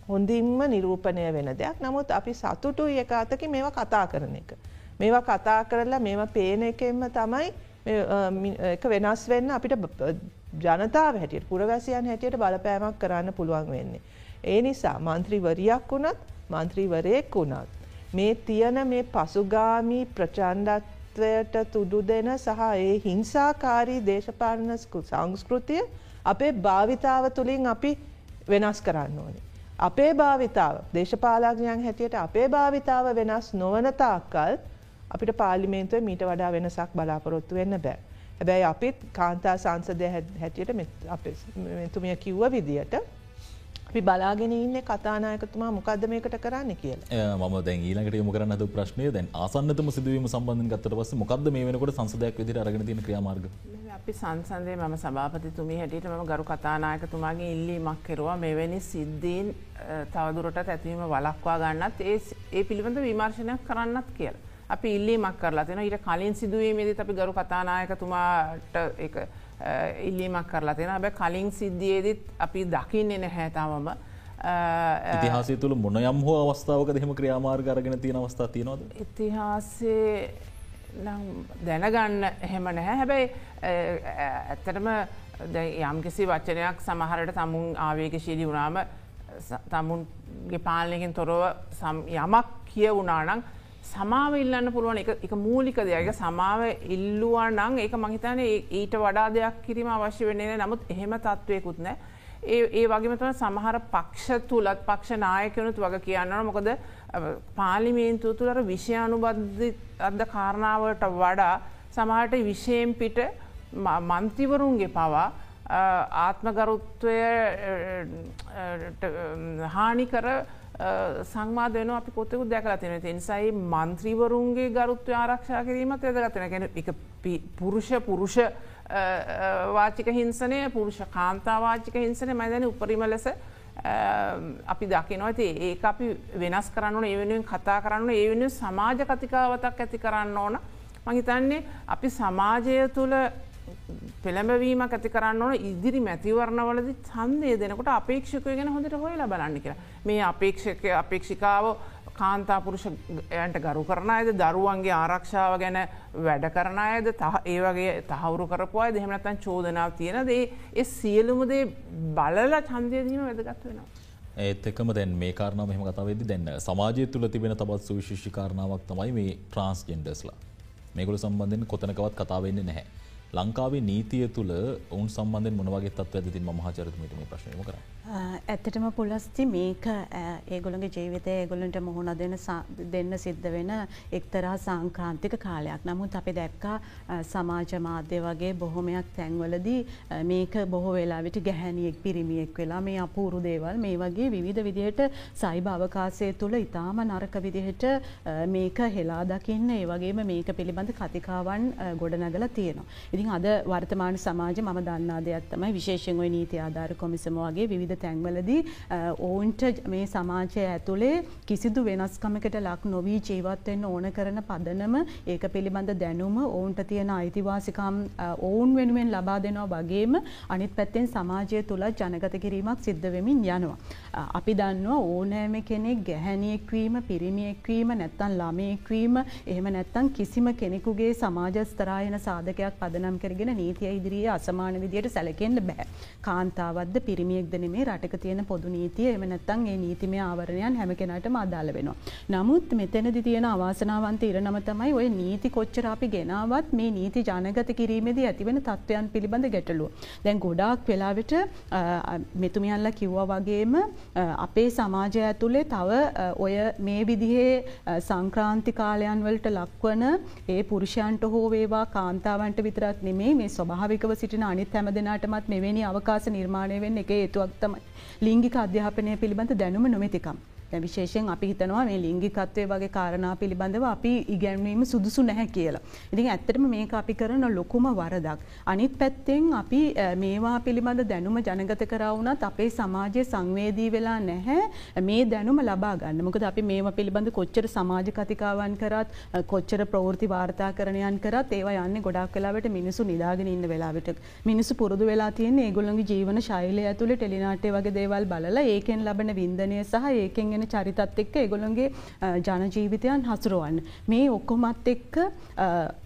හොඳින්ම නිරූපණය වෙන දෙයක් නමුත් අපි සතුටුයි එක අතකි මේවා කතා කරන එක. මේවා කතා කරලා මේවා පේන එකෙන්ම තමයි එක වෙනස් වෙන්න අපිට ජනතාව හැටියට පුරවැසියන් හැටියට බලපෑමක් කරන්න පුළුවන් වෙන්නේ. ඒ නිසා මන්ත්‍රීවරියක් වුණත් මන්ත්‍රීවරයෙක් වුණත්. මේ තියන මේ පසුගාමී ප්‍රචන්්ඩත්වයට තුඩු දෙන සහ ඒ හිංසාකාරී දේශපාලන සංස්කෘතිය අපේ භාවිතාව තුළින් අපි වෙනස් කරන්න ඕනේ. අපේ භාවිතාව දේශපාලඥයන් හැටියට අපේ භාවිතාව වෙනස් නොවන තාක්කල් අපිට පාලිමේන්තුව මීට වඩා වෙනසක් බලාපොරොත්තු වෙන්න බෑ. හැබැයි අපිත් කාන්තා සංසදය හැටියට මෙතුමිය කිව්ව විදියට අපි බලාගෙන ඉන්න කතානායකතුමා මොකක්ද මේකට කරන්න කියලා. ම දැ ඊලට යම කරන්න ද ප්‍රශ්නය දැන් ආසන්නතම සිදුවීම සම්බන්ධ ගත්තට පස මොකක්ද මේ වෙනකොට සංසදයක් විදිර අරගෙන තින ක්‍රියාමාර්ග? අපි සංසන්දය මම සභාපතිතුමි හැටියට මම ගරු කතානායකතුමාගේ ඉල්ලීමක් කෙරවා. මෙවැනි සිද්ධීන් තවදුරට ඇතිවීම වලක්වා ගන්නත් ඒ ඒ පිළිබඳ විමර්ශනයක් කරන්නත් කියලා. අපි ඉල්ලීමක් කරලා තියෙන ඊට කලින් සිදුවීමේදීත් අපි ගරු කතානායකතුමාට ඉල්ලීමක් කරලා තියෙන හැබැයි කලින් සිද්ධියේදීත් අපි දකින්නේ නැහැ තාමම. ඉතිහාසය තුළ මොන යම් හෝ අවස්ථාවක දෙහෙම ක්‍රියාමාර්ග අරගෙන තියෙන අවස්ථා තියෙනවද? ඉතිහාසේ දැනගන්න එහෙම නැහැ. හැබැයි ඇත්තටම යම් කිසි වචනයක් සමහරට තමුන් ආවේගශීලි වුණාම තමුන්ගේ පාලනයකින් තොරව යමක් කිය වුණානං සමාව ඉල්ලන්න පුළුවන්. එක මූලික දෙයක. සමාව ඉල්ලුවා නං ඒක මහිතන ඊට වඩා දෙයක් කිරීම අවශ්‍ය වෙන්නේ නමුත් එහෙම තත්ත්වයකුත් නෑ. ඒ ඒ වගේමතම සමහර පක්ෂ තුළත් පක්ෂ නායකනුත් වග කියන්නන මොකද පාලිමේන්තුව තුළර විෂයානුබද්ධ අද කාරණාවට වඩා සමහට විෂයෙන් පිට මන්තිවරුන්ගේ පවා ආත්මගරුත්වය හානි කර සංවාද වෙන අපි පොතකු දැකලා තියෙන තිනිසයි මන්ත්‍රීවරුන්ගේ ගරුත්ව ආරක්ෂා කිරීමත් වැදගත්වෙන ගැන එක පුරුෂ පුරුෂ වාචික හිංසනය පුරුෂ කාන්තාවාචික හිංසනය මැදැන උපරිම ලෙස අපි දකිනවති ඒ අපි වෙනස් කරන්න ඒ වෙනුවෙන් කතා කරන්න ඒ වෙන සමාජ කතිකාවතක් ඇති කරන්න ඕන මහිතන්නේ අපි සමාජය තුළ පෙළඹවීම ඇති කරන්න ඕන ඉදිරි මැතිවරණවලද ඡන්දය දෙනකොට අපේක්ෂකය ගැන හොඳට හොයලා බලන්න කියලා. මේ අපේක්ෂක අපේක්ෂිකාව කාන්තාපුරුෂයන්ට ගරු කරන අයද දරුවන්ගේ ආරක්ෂාව ගැන වැඩ කරන අයද ඒ වගේ තහවුරු කරපුවාය දෙහෙමනත්තන් චෝදනාව තියෙනද ඒ සියලුමදේ බලල චන්දයදීම වැදගත් වෙනවා. ඒත් එකම දැන් මේ කාරණාව මෙහම කතාවේද දැන්න සමාජය තුළ තිබෙන තබත් සුවිශිෂි කාරණාවක් තමයි මේ ට්‍රන්ස්ජෙන්ඩස්ලා මේගොල සම්බන්ධෙන් කොතනකවත් කතාවෙන්නේ නැහැ. ලංකාවේ නීතිය තුළ ඔවුන් සම්බන්ධෙන් මොනවගේ තත්ව ඇතින් මහචරතුමට මේ ප්‍රශ්නයම කර. ඇත්තටම පුලස්ති මේක ඒගොළගේ ජීවිතය ඒගොලන්ට මුහුණ දෙන දෙන්න සිද්ධ වෙන එක්තරා සංක්‍රාන්තික කාලයක්. නමුත් අපි දැක්කා සමාජ මාධ්‍ය වගේ බොහොමයක් තැන්වලදී මේක බොහෝ වෙලාවිට ගැහැනියෙක් පිරිමියෙක් වෙලා මේ අපූරු දේවල් මේ වගේ විවිධ විදිහට සයිබ අවකාශය තුළ ඉතාම නරක විදිහට මේක හෙලා දකින්න ඒ වගේම මේක පිළිබඳ කතිකාවන් ගොඩනගල තියෙනවා. ඉතින් අද වර්තමාන සමාජ මම දන්නා දෙයක් තමයි විශේෂයෙන් ওই නීති ආධාර කොමිසම වගේ විවිධ තැන්වලදී ඔවුන්ට මේ සමාජය ඇතුලේ කිසිදු වෙනස්කමකට ලක් නොවී ජීවත් වෙන්න ඕන කරන පදනම ඒක පිළිබඳ දැනුම ඔවුන්ට තියෙන අයිතිවාසිකම් ඔවුන් වෙනුවෙන් ලබා දෙනවා වගේම අනිත් පැත්තෙන් සමාජය තුල ජනගත කිරීමක් සිද්ධ වෙමින් යනවා. අපි දන්නවා ඕනෑම කෙනෙක් ගැහැණියෙක් වීම, පිරිමියෙක් වීම, නැත්නම් ළමයෙක් වීම, එහෙම නැත්නම් කිසිම කෙනෙකුගේ සමාජ ස්තරායන සාධකයක් පදනම් කරගෙන නීතිය ඉදිරියේ අසමාන විදියට සැලකෙන්න බෑ. කාන්තාවක්ද පිරිමියෙක්ද නෙමේ රටක තියෙන පොදු නීතිය එහෙම නැත්නම් ඒ නීතිමය ආවරණයන් හැම කෙනාටම අදාළ වෙනවා. නමුත් මෙතනදී තියෙන අවාසනාවන්ත ඉරණම තමයි ওই නීති කොච්චර අපි ගෙනාවත් මේ නීති ජනගත කිරීමේදී ඇතිවෙන තත්ත්වයන් පිළිබඳ ගැටලුව. දැන් ගොඩාක් වෙලාවට මෙතුමියන්ලා කිව්වා වගේම අපේ සමාජය ඇතුලේ තව ඔය මේ විදිහේ සංක්‍රාන්ති කාලයන් වලට ලක්වන ඒ පුරුෂයන්ට හෝ වේවා කාන්තාවන්ට විතරක් නෙමෙයි මේ ස්වභාවිකව සිටින අනිත් හැම දෙනාටමත් මෙවැනි අවකාශ නිර්මාණය වෙන්න එක හේතුවක් තමයි ලිංගික අධ්‍යාපනය පිළිබඳ දැනුම නොමැතිකම්. විශේෂයෙන් අපි හිතනවා මේ ලිංගිකත්වය වගේ කාරණා පිළිබඳව අපි ඉගැන්වීම සුදුසු නැහැ කියලා. ඉතින් ඇත්තටම මේක අපි කරන ලොකුම වරදක්. අනිත් පැත්තෙන් අපි මේවා පිළිබඳ දැනුම ජනගත කරා වුණත් අපේ සමාජයේ සංවේදී වෙලා නැහැ මේ දැනුම ලබා ගන්න. මොකද අපි මේවා පිළිබඳ කොච්චර සමාජ කතිකාවන් කරත් කොච්චර ප්‍රවෘත්ති වාර්තාකරණයන් කරත් ඒවා යන්නේ ගොඩාක් වෙලාවට මිනිස්සු නිදාගෙන ඉන්න වෙලාවට. මිනිස්සු පුරුදු වෙලා තියෙන්නේ ඒගොල්ලෝගේ ජීවන ශෛලිය ඇතුලේ ටෙලිනාට්‍ය වගේ දේවල් බලලා ඒකෙන් ලබන වින්දනය සහ ඒකෙන් ගෙන චරිතත් එක්ක ඒගොළොන්ගේ ජන ජීවිතයන් හසුරුවන්න. මේ ඔක්කොමත් එක්ක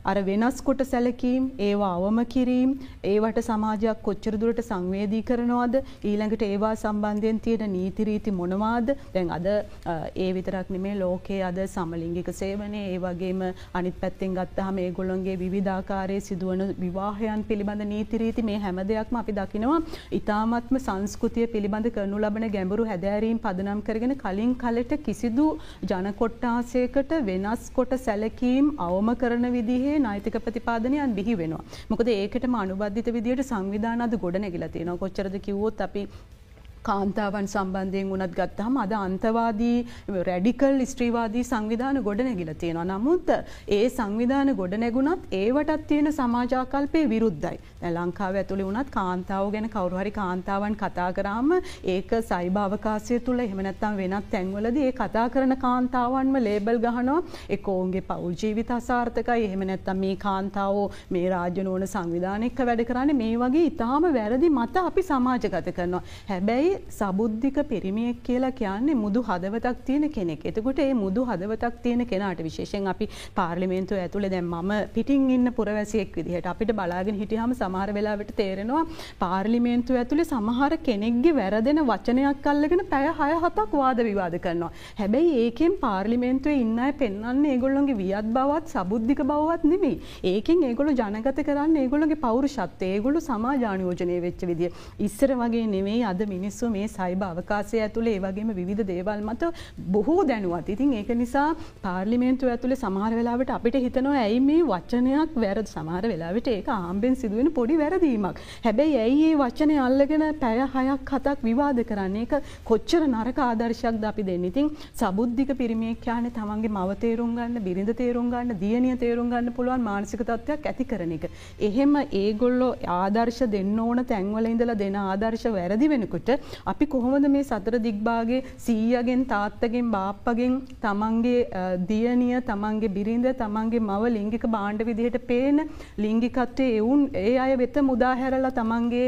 අර වෙනස් කොට සැලකීම් ඒවා අවම කිරීම් ඒවට සමාජයක් කොච්චර දුරට සංවේදී කරනවාද ඊළඟට ඒවා සම්බන්ධයෙන් තියෙන නීතිරීති මොනවාද දැන් අද ඒ විතරක් නෙමේ ලෝකයේ අද සමලිංගික සේවනය ඒ වගේම අනිත් පැත්තෙන් ගත්තහම ඒගොල්ලොන්ගේ විවිධාකාරයේ සිදුවන විවාහයන් පිළිබඳ නීතිරීති මේ හැම දෙයක්ම අපි දකිනවා ඉතාමත්ම සංස්කෘතිය පිළිබඳ කරනු ලබන ගැඹුරු හැදෑරීම් පදනම් කරගෙන කලින් කලට කිසිදු ජනකොට්ටාසයකට වෙනස් කොට සැලකීම් අවම කරන විදිහේ නෛතික ප්‍රතිපාදනයන් බිහි වෙනවා. මොකද ඒකටම අනුබද්ධිත විදියට සංවිධාන අද ගොඩ නැගිලා තියෙනවා. කොච්චරද කිව්වොත් අපි කාන්තාවන් සම්බන්ධයෙන් වුණත් ගත්තහම අද අන්තවාදී රැඩිකල් ස්ත්‍රීවාදී සංවිධාන ගොඩ නැගිලා තියෙනවා. නමුත් ඒ සංවිධාන ගොඩ නැගුණත් ඒවටත් තියෙන සමාජාකල්පය විරුද්ධයි. දැන් ලංකාව ඇතුලේ වුණත් කාන්තාව ගැන කවුරු හරි කාන්තාවන් කතා කරාම ඒක සයිබ අවකාශය තුල එහෙම නැත්නම් වෙනත් තැන්වලදී ඒ කතා කරන කාන්තාවන්ම ලේබල් ගහනවා ඒක ඔවුන්ගේ පෞල් ජීවිත අසාර්ථකයි එහෙම නැත්නම් මේ කාන්තාවෝ මේ රාජ්‍ය නෝන සංවිධානයක වැඩ කරන්නේ මේ වගේ ඊටාම වැරදි මත අපි සමාජගත කරනවා. හැබැයි සබුද්ධික පිරිමියෙක් කියලා කියන්නේ මුදු හදවතක් තියෙන කෙනෙක්. එතකොට ඒ මුදු හදවතක් තියෙන කෙනාට විශේෂයෙන් අපි පාර්ලිමේන්තුව ඇතුලේ දැන් මම පිටින් ඉන්න පුරවැසියෙක් විදිහට අපිට බලාගෙන හිටියාම සමහර වෙලාවට තේරෙනවා පාර්ලිමේන්තුව ඇතුලේ සමහර කෙනෙක්ගේ වැරදෙන වචනයක් අල්ලගෙන පැය 6 7ක් වාද විවාද කරනවා. හැබැයි ඒකෙන් පාර්ලිමේන්තුවේ ඉන්න අය පෙන්වන්නේ ඒගොල්ලෝගේ වියත් බවත් සබුද්ධික බවවත් නෙමෙයි. ඒකෙන් ඒගොල්ලෝ ජනගත කරන්නේ ඒගොල්ලෝගේ පෞරුෂත්වය, ඒගොල්ලෝ සමාජානුයෝජනය වෙච්ච විදිය. ඉස්සර වගේ නෙමෙයි අද මිනිස්සු මිනිස්සු මේ සයිබ අවකාශය ඇතුළේ ඒ වගේම විවිධ දේවල් මත බොහෝ දැනුවත්. ඉතින් ඒක නිසා පාර්ලිමේන්තුව ඇතුළේ සමහර වෙලාවට අපිට හිතනවා ඇයි මේ වචනයක් වැරදි සමහර වෙලාවට ඒක ආම්බෙන් සිදුවෙන පොඩි වැරදීමක්. හැබැයි ඇයි මේ වචනේ අල්ලගෙන පැය 6ක් 7ක් විවාද කරන්නේ? ඒක කොච්චර නරක ආදර්ශයක්ද අපි දෙන්නේ. ඉතින් සබුද්ධික පිරිමියෙක් කියන්නේ තමන්ගේ මව තේරුම් ගන්න, බිරිඳ තේරුම් ගන්න, දියණිය තේරුම් ගන්න පුළුවන් මානසික තත්ත්වයක් ඇති කරන එක. එහෙම ඒගොල්ලෝ ආදර්ශ දෙන්න ඕන තැන්වල ඉඳලා දෙන ආදර්ශ වැරදි වෙනකොට අපි කොහොමද මේ සතර දිග්භාගේ සීයගෙන් තාත්තගෙන් බාප්පගෙන් තමන්ගේ දියණිය තමන්ගේ බිරිඳ තමන්ගේ මව ලිංගික භාණ්ඩ විදිහට පේන ලිංගිකත්වයේ එවුන් ඒ අය වෙත මුදා හැරලා තමන්ගේ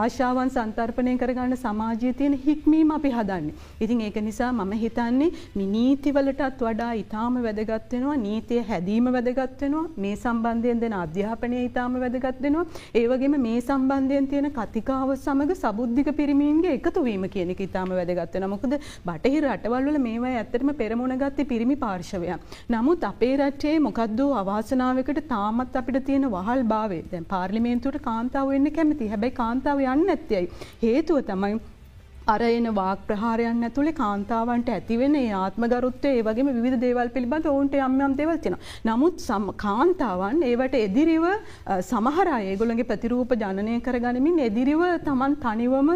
ආශාවන් සන්තර්පණය කරගන්න සමාජයේ තියෙන හික්මීම අපි හදන්නේ. ඉතින් ඒක නිසා මම හිතන්නේ නීතිවලටත් වඩා ඊටාම වැදගත් වෙනවා නීතිය හැදීම වැදගත් වෙනවා මේ සම්බන්ධයෙන් දෙන අධ්‍යාපනය ඊටාම වැදගත් වෙනවා. ඒ වගේම මේ සම්බන්ධයෙන් තියෙන කතිකාව සමග සබුද්ධික පිරිමීන්ගේ එකතුවීම කියන එක ඉතාම වැදගත් වෙනවා. මොකද බටහිර රටවල් වල මේවා ඇත්තටම පෙරමුණ ගත්තේ පිරිමි පාර්ශවයක්. නමුත් අපේ රටේ මොකද්ද අවාසනාවකට තාමත් අපිට තියෙන වහල් භාවය. දැන් පාර්ලිමේන්තුවට කාන්තාව වෙන්න කැමති. හැබැයි කාන්තාව යන්නේ නැත්තේ ඇයි? හේතුව තමයි අර එන වාක් ප්‍රහාරයන් ඇතුළේ කාන්තාවන්ට ඇතිවෙන ඒ ආත්ම ගරුත්වය ඒ වගේම විධ දේවල් පිළිබඳ ඔවුන්ට යම්යම් දෙවල් තියෙන. නමුත් කාන්තාවන් ඒවට එදිරිව සමහර ඒගොලගේ ප්‍රතිරූප ජනනය කරගනිමින් එදිරිව තමන් තනිවම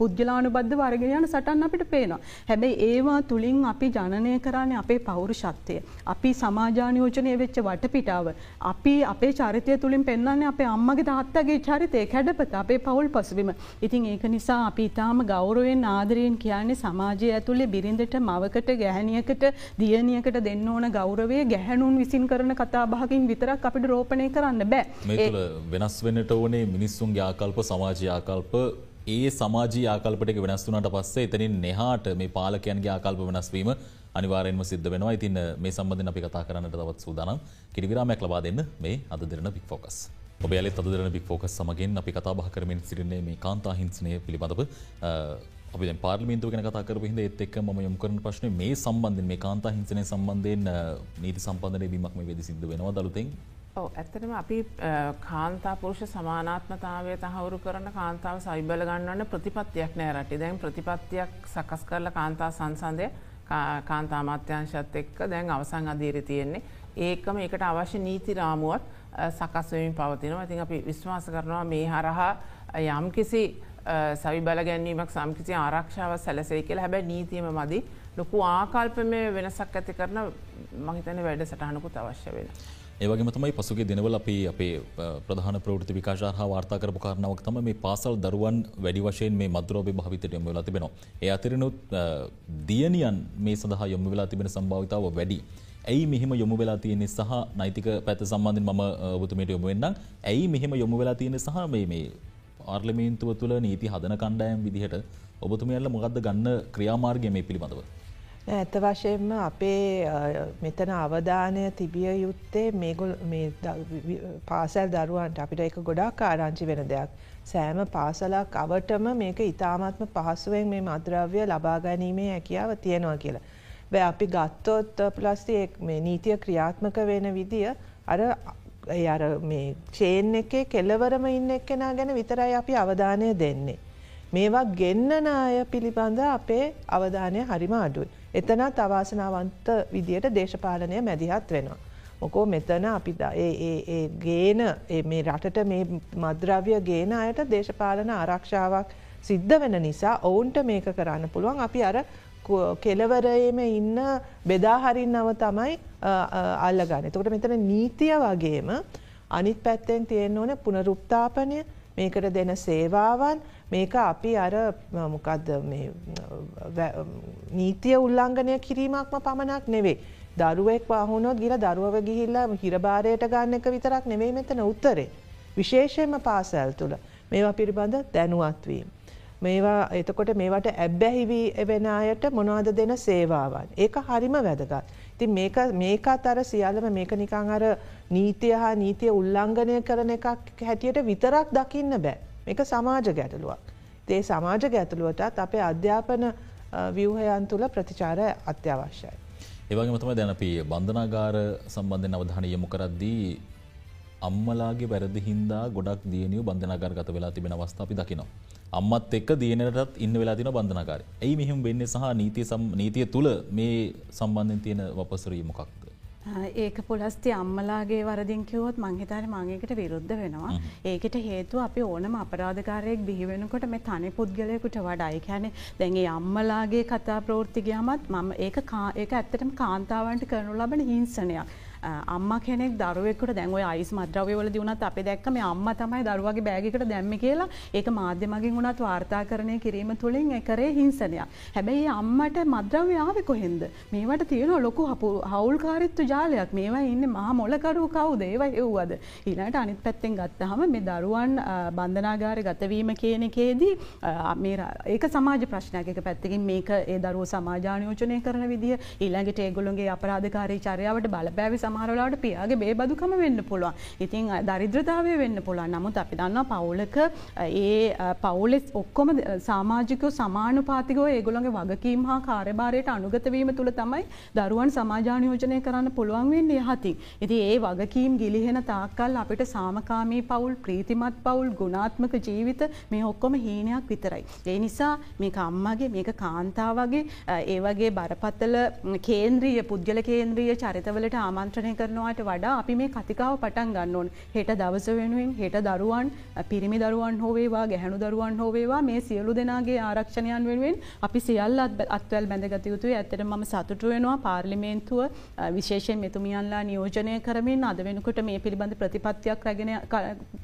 පුද්ගලානුබද්ධ වර්ග යන සටන් අපිට පේනවා. හැබැයි ඒවා තුළින් අපි ජනනය කරන්නේ අපේ පෞරුෂත්වය. අපි සමාජානයෝජනය වෙච්ච වටපිටාව. අපි අපේ චරිතය තුළින් පෙන්න්නේ අපේ අම්මගේ තාත්තගේ චරිතය කැඩපත අපේ පවුල් පසුවිම. ඉතින් ඒක නිසා අපි ඉතාම ගෞරවය ගෞරවෙන් ආදරයෙන් කියන්නේ සමාජය ඇතුළේ බිරිඳට මවකට ගැහැනියකට දියනියකට දෙන්න ඕන ගෞරවය ගැහැනුන් විසින් කරන කතා බහකින් විතරක් අපිට රෝපණය කරන්න බෑ. මේ තුළ වෙනස් වෙන්නට ඕනේ මිනිස්සුන්ගේ ආකල්ප සමාජය ආකල්ප ඒ සමාජී ආකල්පට වෙනස් වුනට පස්සේ එතනින් neහාට මේ පාලකයන්ගේ ආකල්ප වෙනස්වීම අනිවාර්යෙන්ම සිද්ධ වෙනවා. ඉතින් මේ සම්බන්ධයෙන් අපි කතා කරන්නට තවත් සූදානම්. කිරි විරාමයක් ලබා දෙන්න මේ අද දෙරන බික් ෆෝකස්. ඔබ යාලේ තද දෙරන බික් ෆෝකස් සමගින් අපි කතා බහ කරමින් සිටින්නේ මේ කාන්තා හිංසනය පිළිබඳව අපි පාර්ලිමින්තුව ගැන කතා කරපු හින්දා ඒත් එක්ක මම යොමු කරන ප්‍රශ්නේ මේ සම්බන්ධයෙන් මේ කාන්තා හිංසනය සම්බන්ධයෙන් නීති සම්පන්නය වීමක් මේ වෙදි සිද්ධ වෙනවා දලුතෙන් ඔව ඇත්තටම අපි කාන්තා පුරුෂ සමානාත්මතාවය තහවුරු කරන කාන්තාව සයිබල ගන්නවන්න ප්‍රතිපත්තියක් නෑ රටි. දැන් ප්‍රතිපත්තියක් සකස් කරලා කාන්තා සංසන්දය කාන්තා අමාත්‍යංශත් එක්ක දැන් අවසං අධීර තියෙන්නේ. ඒකම එකට අවශ්‍ය නීති රාමුවත් සකස්වමින් පවතිනවා. ඉතින් අපි විශ්වාස කරනවා මේ හරහා යම් කිසි සවි බල ගැනීමක් සම්කිසි ආරක්ෂාව සැලසේ කියලා හැබැ නීතියම මදි ලොකු ආකල්පමය වෙනසක් ඇති කරන මහිතන වැඩ සටහනකුත් අවශ්‍ය වෙන. ඒවගේ තමයි පසුගේ දෙනවල අපි අපේ ප්‍රධාන ප්‍රෘති විකාශ හා වාර්තා කරපු කාරණාවක් තම මේ පාසල් දරුවන් වැඩි වශයෙන් මේ මද්‍රෝපය භාවිතයට යොම වෙලා තිබෙනවා. ඒ අතිරනුත් දියනියන් මේ සඳහා යොම වෙලා තිබෙන සම්භාවිතාව වැඩි. ඇයි මෙහෙම යොමු වෙලා තියෙන්නේ සහ නෛතික පැත සම්බන්ධයෙන් මම ඔබතුමයට යොමු වෙන්නම්. ඇයි මෙහෙම යොමු වෙලා තියෙන්නේ සහ මේ මේ පාර්ලිමේන්තුව තුළ නීති හදන කණ්ඩායම් විදිහට ඔබතුමියල්ල මොකක්ද ගන්න ක්‍රියාමාර්ගය මේ පිළිබඳව. ඇත්ත වශයෙන්ම අපේ මෙතන අවධානය තිබිය යුත්තේ මේගොල් පාසැල් දරුවන්ට අපිට එක ගොඩක් ආරංචි වෙන දෙයක්. සෑම පාසලක් අවටම මේක ඉතාමත්ම පහසුවෙන් මේ මද්‍රව්‍ය ලබා ගැනීමේ හැකියාව තියෙනවා කියලා. වැ අපි ගත්තොත් ප්ලස්ති මේ නීතිය ක්‍රියාත්මක වෙන විදිය අර අර මේ චේන් එකේ කෙලවරම ඉන්න එක්කෙනා ගැන විතරයි අපි අවධානය දෙන්නේ. මේවා ගෙන්නන අය පිළිබඳ අපේ අවධානය හරිම අඩුයි. එතනත් අවාසනාවන්ත විදියට දේශපාලනය මැදිහත් වෙනවා. මොකෝ මෙතන අපි ගේන මේ රටට මේ මද්‍රව්‍ය ගේන අයට දේශපාලන ආරක්ෂාවක් සිද්ධ වෙන නිසා ඔවුන්ට මේක කරන්න පුළුවන් අපි අර කෙලවරයේම ඉන්න බෙදාහරින්නව තමයි අල්ලගන්න. එතකොට මෙතන නීතිය වගේම අනිත් පැත්තෙන් තියෙන්න ඕන පුනරුත්ථාපනය මේකට දෙන සේවාවන් මේක අපි අර මොකක්ද නීතිය උල්ලංඝනය කිරීමක්ම පමණක් නෙවෙයි. දරුවෙක් පහුණොත් ගිල දරුවව ගිහිල්ලා හිරභාරයට ගන්න එක විතරක් නෙවෙයි මෙතන උත්තරේ. විශේෂයෙන්ම පාසැල් තුළ මේවා පිළිබඳ දැනුවත්වීම. මේවා එතකොට මේවට ඇබ්බැහිවී වෙන අයට මොනවද දෙන සේවාවන්. ඒක හරිම වැදගත්. ඉතින් මේක මේකත් අර සියල්ලම මේක නිකං අර නීතිය හා නීතිය උල්ලංඝනය කරන එකක් හැටියට විතරක් දකින්න බෑ. මේක සමාජ ගැටලුවක්. ඒ සමාජ ගැටලුවටත් අපේ අධ්‍යාපන ව්‍යවහයන් තුළ ප්‍රතිචාර අත්‍යවශ්‍යයි. ඒවගේ මතම දැන අපි බන්ධනාගාර සම්බන්ධය අවධානය යොමු කරද්දී අම්මලාගේ වැරදි හින්දා ගොඩක් දියනිය බන්ධනාගාර ගත වෙලා තිබෙන අවස්ථා අපි දකිනවා. අම්මත් එක්ක දියනටත් ඉන්න වෙලා තින බන්ධනාකාරය. ඇයි මෙහෙම වෙන්නේ සහ නීතිය නීතිය තුළ මේ සම්බන්ධෙන් තියෙන වපසරී මොකක්ද. ඒක පොලස්ති අම්මලාගේ වරදින් කිවොත් මංහිතර මංගේකට විරුද්ධ වෙනවා. ඒකට හේතු අපි ඕනම අපරාධකාරයෙක් බිහිවෙනකොට මේ තනි පුද්ගලයකුට වඩායි කැන දැන්ගේ අම්මලාගේ කතා ප්‍රෘෘතිගයමත් මම ඒක ඒක ඇත්තටම කාන්තාවන්ට කරනු ලබන හිංසනයක්. අම්ම කෙනෙක් දරුවෙක්ට දැන්ව අයිස් මද්‍රවයවල දියුණත් අප දැක්කම අම්ම තමයි දරුවගේ බෑගකට දැම්ම කියලා ඒක මාධ්‍යමගින් වුණත් වාර්තා කරණය කිරීම තුළින් එකරේ හිංසනයක්. හැබැයි අම්මට මද්‍රව්‍යාව කොහෙන්ද. මේවට තියෙන ලොකු හපු හවුල්කාරිත්තු ජාලයක් මේවා ඉන්න මහා මොලකරු කවු දේව එව්වද. ඊනට අනිත් පැත්තෙන් ගත්තහම මේ දරුවන් බන්ධනාගාර ගතවීම කියන එකේදී ඒක සමාජ ප්‍රශ්නයක පැත්තිකින් මේක ඒ දරුව සමාජානයෝචනය කරන විදිහ ඊළඟට ඒගොලුන්ගේ අපරාධකාරී චරයාවට බලපෑවි සමහරලාට පියාගේ බේබදුකම වෙන්න පුළුවන්. ඉතින් දරිද්‍රතාවය වෙන්න පුළුවන්. නමුත් අපි දන්නවා පවුලක ඒ පවුලෙස් ඔක්කොම සාමාජිකව සමානුපාතිකව ඒගොල්ලන්ගේ වගකීම් හා කාර්යභාරයට අනුගත වීම තුළ තමයි දරුවන් සමාජානියෝජනය කරන්න පුළුවන් වෙන්නේ යහතින්. ඉතින් ඒ වගකීම් ගිලිහෙන තාක්කල් අපිට සාමකාමී පවුල් ප්‍රීතිමත් පවුල් ගුණාත්මක ජීවිත මේ ඔක්කොම හීනයක් විතරයි. ඒ නිසා මේක අම්මගේ මේක කාන්තාවගේ ඒ වගේ බරපතල කේන්ද්‍රීය පුද්ගල කේන්ද්‍රීය චරිතවලට ආමන්ත්‍රණය කරනවාට වඩා අපි මේ කතිකාව පටන් ගන්න ඕන. හෙට දවස වෙනුවෙන් හෙට දරුවන් පිරිමි දරුවන් හෝවේවා ගැහැණු දරුවන් හෝවේවා මේ සියලු දෙනාගේ ආරක්ෂණයන් වෙනුවෙන් අපි සියල්ල අත්වැල් බැඳගත යුතුයි. ඇත්තට මම සතුටු වෙනවා පාර්ලිමේන්තුව විශේෂයෙන් මෙතුමියන්ලා නියෝජනය කරමින් අද වෙනකොට මේ පිළිබඳ ප්‍රතිපත්තියක් රැගෙන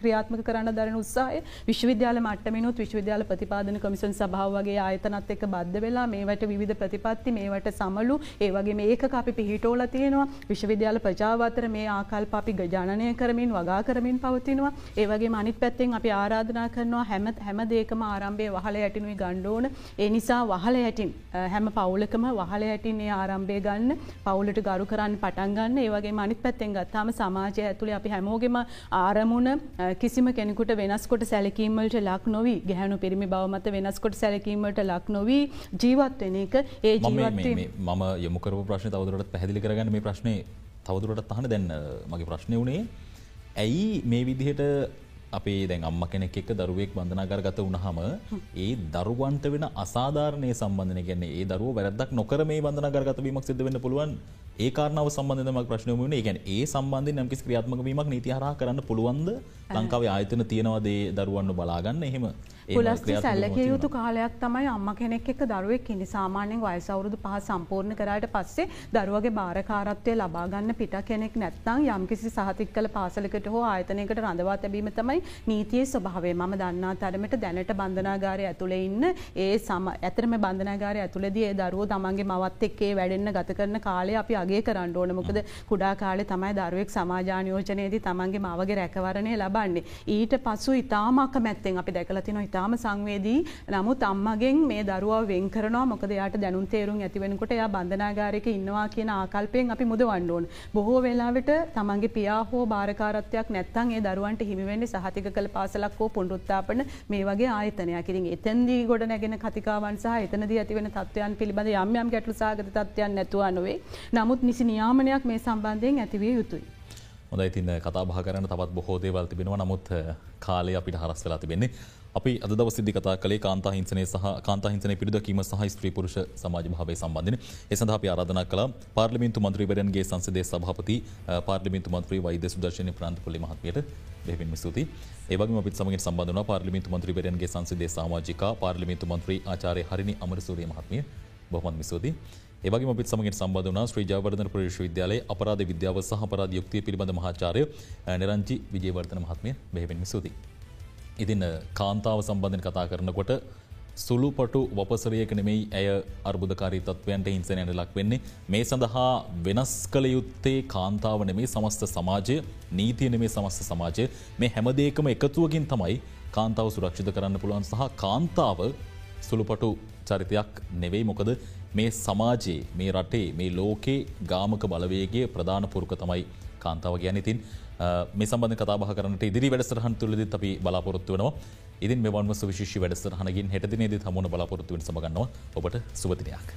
ක්‍රියාත්මක කරන්න දරන උත්සාහය විශ්වවිද්‍යාල මට්ටමිනුත් විශ්වවිද්‍යාල ප්‍රතිපාදන කොමිසන් සභාව වගේ ආයතනත් එක්ක බද්ධ වෙලා මේවට විවිධ ප්‍රතිපත්ති මේවට සමලු ඒ වගේ මේක අපි පිහිටෝල තියෙනවා විශ්වවිද්‍යාල ප්‍රජාව අතර මේ ආකල්ප අපි ගජානනය කරමින් වගා කරමින් පවතිනවා. ඒ වගේ අනිත් පැත්තෙන් අපි ආරාධනා කරනවා හැම හැම දේකම ආරම්භය වහල යටිනුයි ගණ්ඩෝන ඒ නිසා වහල යටින් හැම පවුලකම වහල යටින් ඒ ආරම්භය ගන්න පවුලට ගරු කරන්න පටන් ගන්න. ඒ වගේ අනිත් පැත්තෙන් ගත්තාම සමාජය ඇතුළේ අපි හැමෝගෙම ආරමුණ කිසිම කෙනෙකුට වෙනස්කොට සැලකීමට ලක් නොවී ගැහැණු පිරිමි බව මත වෙනස්කොට සැලකීමට ලක් නොවී ජීවත් වෙන එක. ඒ ජීවත්වීම මම යොමුකරපු ප්‍රශ්න තවදුරට පැදිලි කරගන්න මේ ප්‍රශ්නය තවදුරට තහන දැන්න මගේ ප්‍රශ්නය වුණේ ඇයි මේ විදිහට අපේ දැන් අම්ම කෙනෙක් එක්ක දරුවෙක් බඳනාගර ගත වුණහම ඒ දරුවන්ට වෙන අසාධාරණය සම්බන්ධන කියන්නේ ඒ දරුව වැරද්දක් නොකර මේ බඳනාගර ගත වීමක් සිද්ධ වෙන්න පුළුවන් ඒ කාරණාව සම්බන්ධයෙන් මම ප්‍රශ්න වුණේ. කියන්නේ ඒ සම්බන්ධයෙන් යම්කිසි ක්‍රියාත්මක වීමක් නීති හරහා කරන්න පුළුවන්ද? ලංකාවේ ආයතන තියනවාද ඒ දරුවන්ව බලා ගන්න එහෙම? පුලස්ති සැල්ලකිය යුතු කාලයක් තමයි අම්ම කෙනෙක් එක්ක දරුවෙක් ඉන්නේ. සාමාන්‍යයෙන් වයස අවුරුදු 5 සම්පූර්ණ කරාට පස්සේ දරුවගේ බාරකාරත්වය ලබා ගන්න පිට කෙනෙක් නැත්නම් යම්කිසි සහතික කළ පාසලකට හෝ ආයතනයකට රඳවා තැබීම තමයි නීතියේ ස්වභාවය. මම දන්නා තරමට දැනට බන්ධනාගාරය ඇතුලේ ඉන්න ඒ සම ඇතරම බන්ධනාගාරය ඇතුළේදී ඒ දරුවෝ තමන්ගේ මවත් එක්ක වැඩෙන්න ගත කරන කාලය අපි අගය කරන්න ඕන. මොකද කුඩා කාලේ තමයි දරුවෙක් සමාජානියෝජනයේදී තමන්ගේ මවගේ රැකවරණය ලබන්නේ. ඊට පසු ඉතාම අකමැත්තෙන් අපි දැකලා තිනවා ඉතාම සංවේදී. නමුත් අම්මගෙන් මේ දරුවා වෙන් කරනවා. මොකද එයාට දැනුම් තේරුම් ඇති වෙනකොට එයා බන්ධනාගාරයක ඉන්නවා කියන ආකල්පයෙන් අපි මුදවන්න ඕන. බොහෝ වෙලාවට තමන්ගේ පියා හෝ බාරකාරත්වයක් නැත්නම් ඒ දරුවන්ට හිමි වෙන්නේ සහතික කළ පාසලක් හෝ පුනරුත්ථාපන මේ වගේ ආයතනයක්. ඉතින් එතෙන්දී ගොඩ නැගෙන කතිකාවන් සහ එතනදී ඇති වෙන තත්ත්වයන් පිළිබඳ යම් යම් ගැටලු සහගත තත්ත්වයන් නැතුව නොවේ. නමුත් නිසි නියාමනයක් මේ සම්බන්ධයෙන් ඇතිවිය යුතුයි. හොඳයි තින් කතා බහ කරන්න තවත් බොහෝ දේවල් තිබෙනවා නමුත් කාලය අපිට හරස් වෙලා තිබෙන්නේ. අපි අද දවසේදී කතා කළේ කාන්තා හිංසනය සහ කාන්තා හිංසනය පිළිදකීම සහ ස්ත්‍රී පුරුෂ සමාජ භාවය සම්බන්ධයෙන්. ඒ සඳහා අපි ආරාධනා කළා පාර්ලිමේන්තු මන්ත්‍රීවරයන්ගේ සංසදයේ සභාපති පාර්ලිමේන්තු මන්ත්‍රී වෛද්‍ය සුදර්ශනී ප්‍රාන්තපොලි මහත්මියට බෙහෙවින්ම ස්තුතියි. ඒ වගේම අපිත් සමගින් සම්බන්ධ වුණා පාර්ලිමේන්තු මන්ත්‍රීවරයන්ගේ සංසදයේ සමාජිකා පාර්ලිමේන්තු මන්ත්‍රී ආචාර්ය හරිනි අමරසූරිය මහත්මිය බොහොමත්ම ස්තුතියි. ඒවගේ අපිත් සමගින් සම්බන්ධ වුණා ශ්‍රී ජයවර්ධන විශ්වවිද්‍යාලයේ අපරාධ විද්‍යාව සහ අපරාධ යුක්තිය පිළිබඳ මහාචාර්ය නිරංජි විජේවර්ධන මහත්මිය බෙහෙවින්ම ස්තුතියි. ඉතින් කාන්තාව සම්බන්ධයෙන් කතා කරනකොට සුළුපටු වපසරයක නෙමෙයි ඇය අර්බුදකාරී තත්වයන්ට හිංසනයට ලක් වෙන්නේ මේ සඳහා වෙනස් කළ යුත්තේ කාන්තාව නෙමේ සමස්ත සමාජය නීතිය නෙමේ සමස්ත සමාජය මේ හැමදේකම එකතුවකින් තමයි කාන්තාව සුරක්ෂිත කරන්න පුළුවන් සහ කාන්තාව සුළුපටු චරිතයක් නෙවෙයි. මොකද මේ සමාජයේ මේ රටේ මේ ලෝකේ ගාමක බලවේගේ ප්‍රධාන පුරුක තමයි කාන්තාව ගැන ඉතින් මේ සම්බන්ධ කතාබහ කරන්නට ඉදිරි වැඩසටහන් තුළදිත් අපි බලාපොරොත්තු වෙනවා. ඉතින් මෙවන්ම සුවිශේෂී වැඩසටහනකින් හෙට දිනේදී හමුවන බලාපොරොත්තු වෙන සමගන්නවා ඔබට සුබ දිනයක්.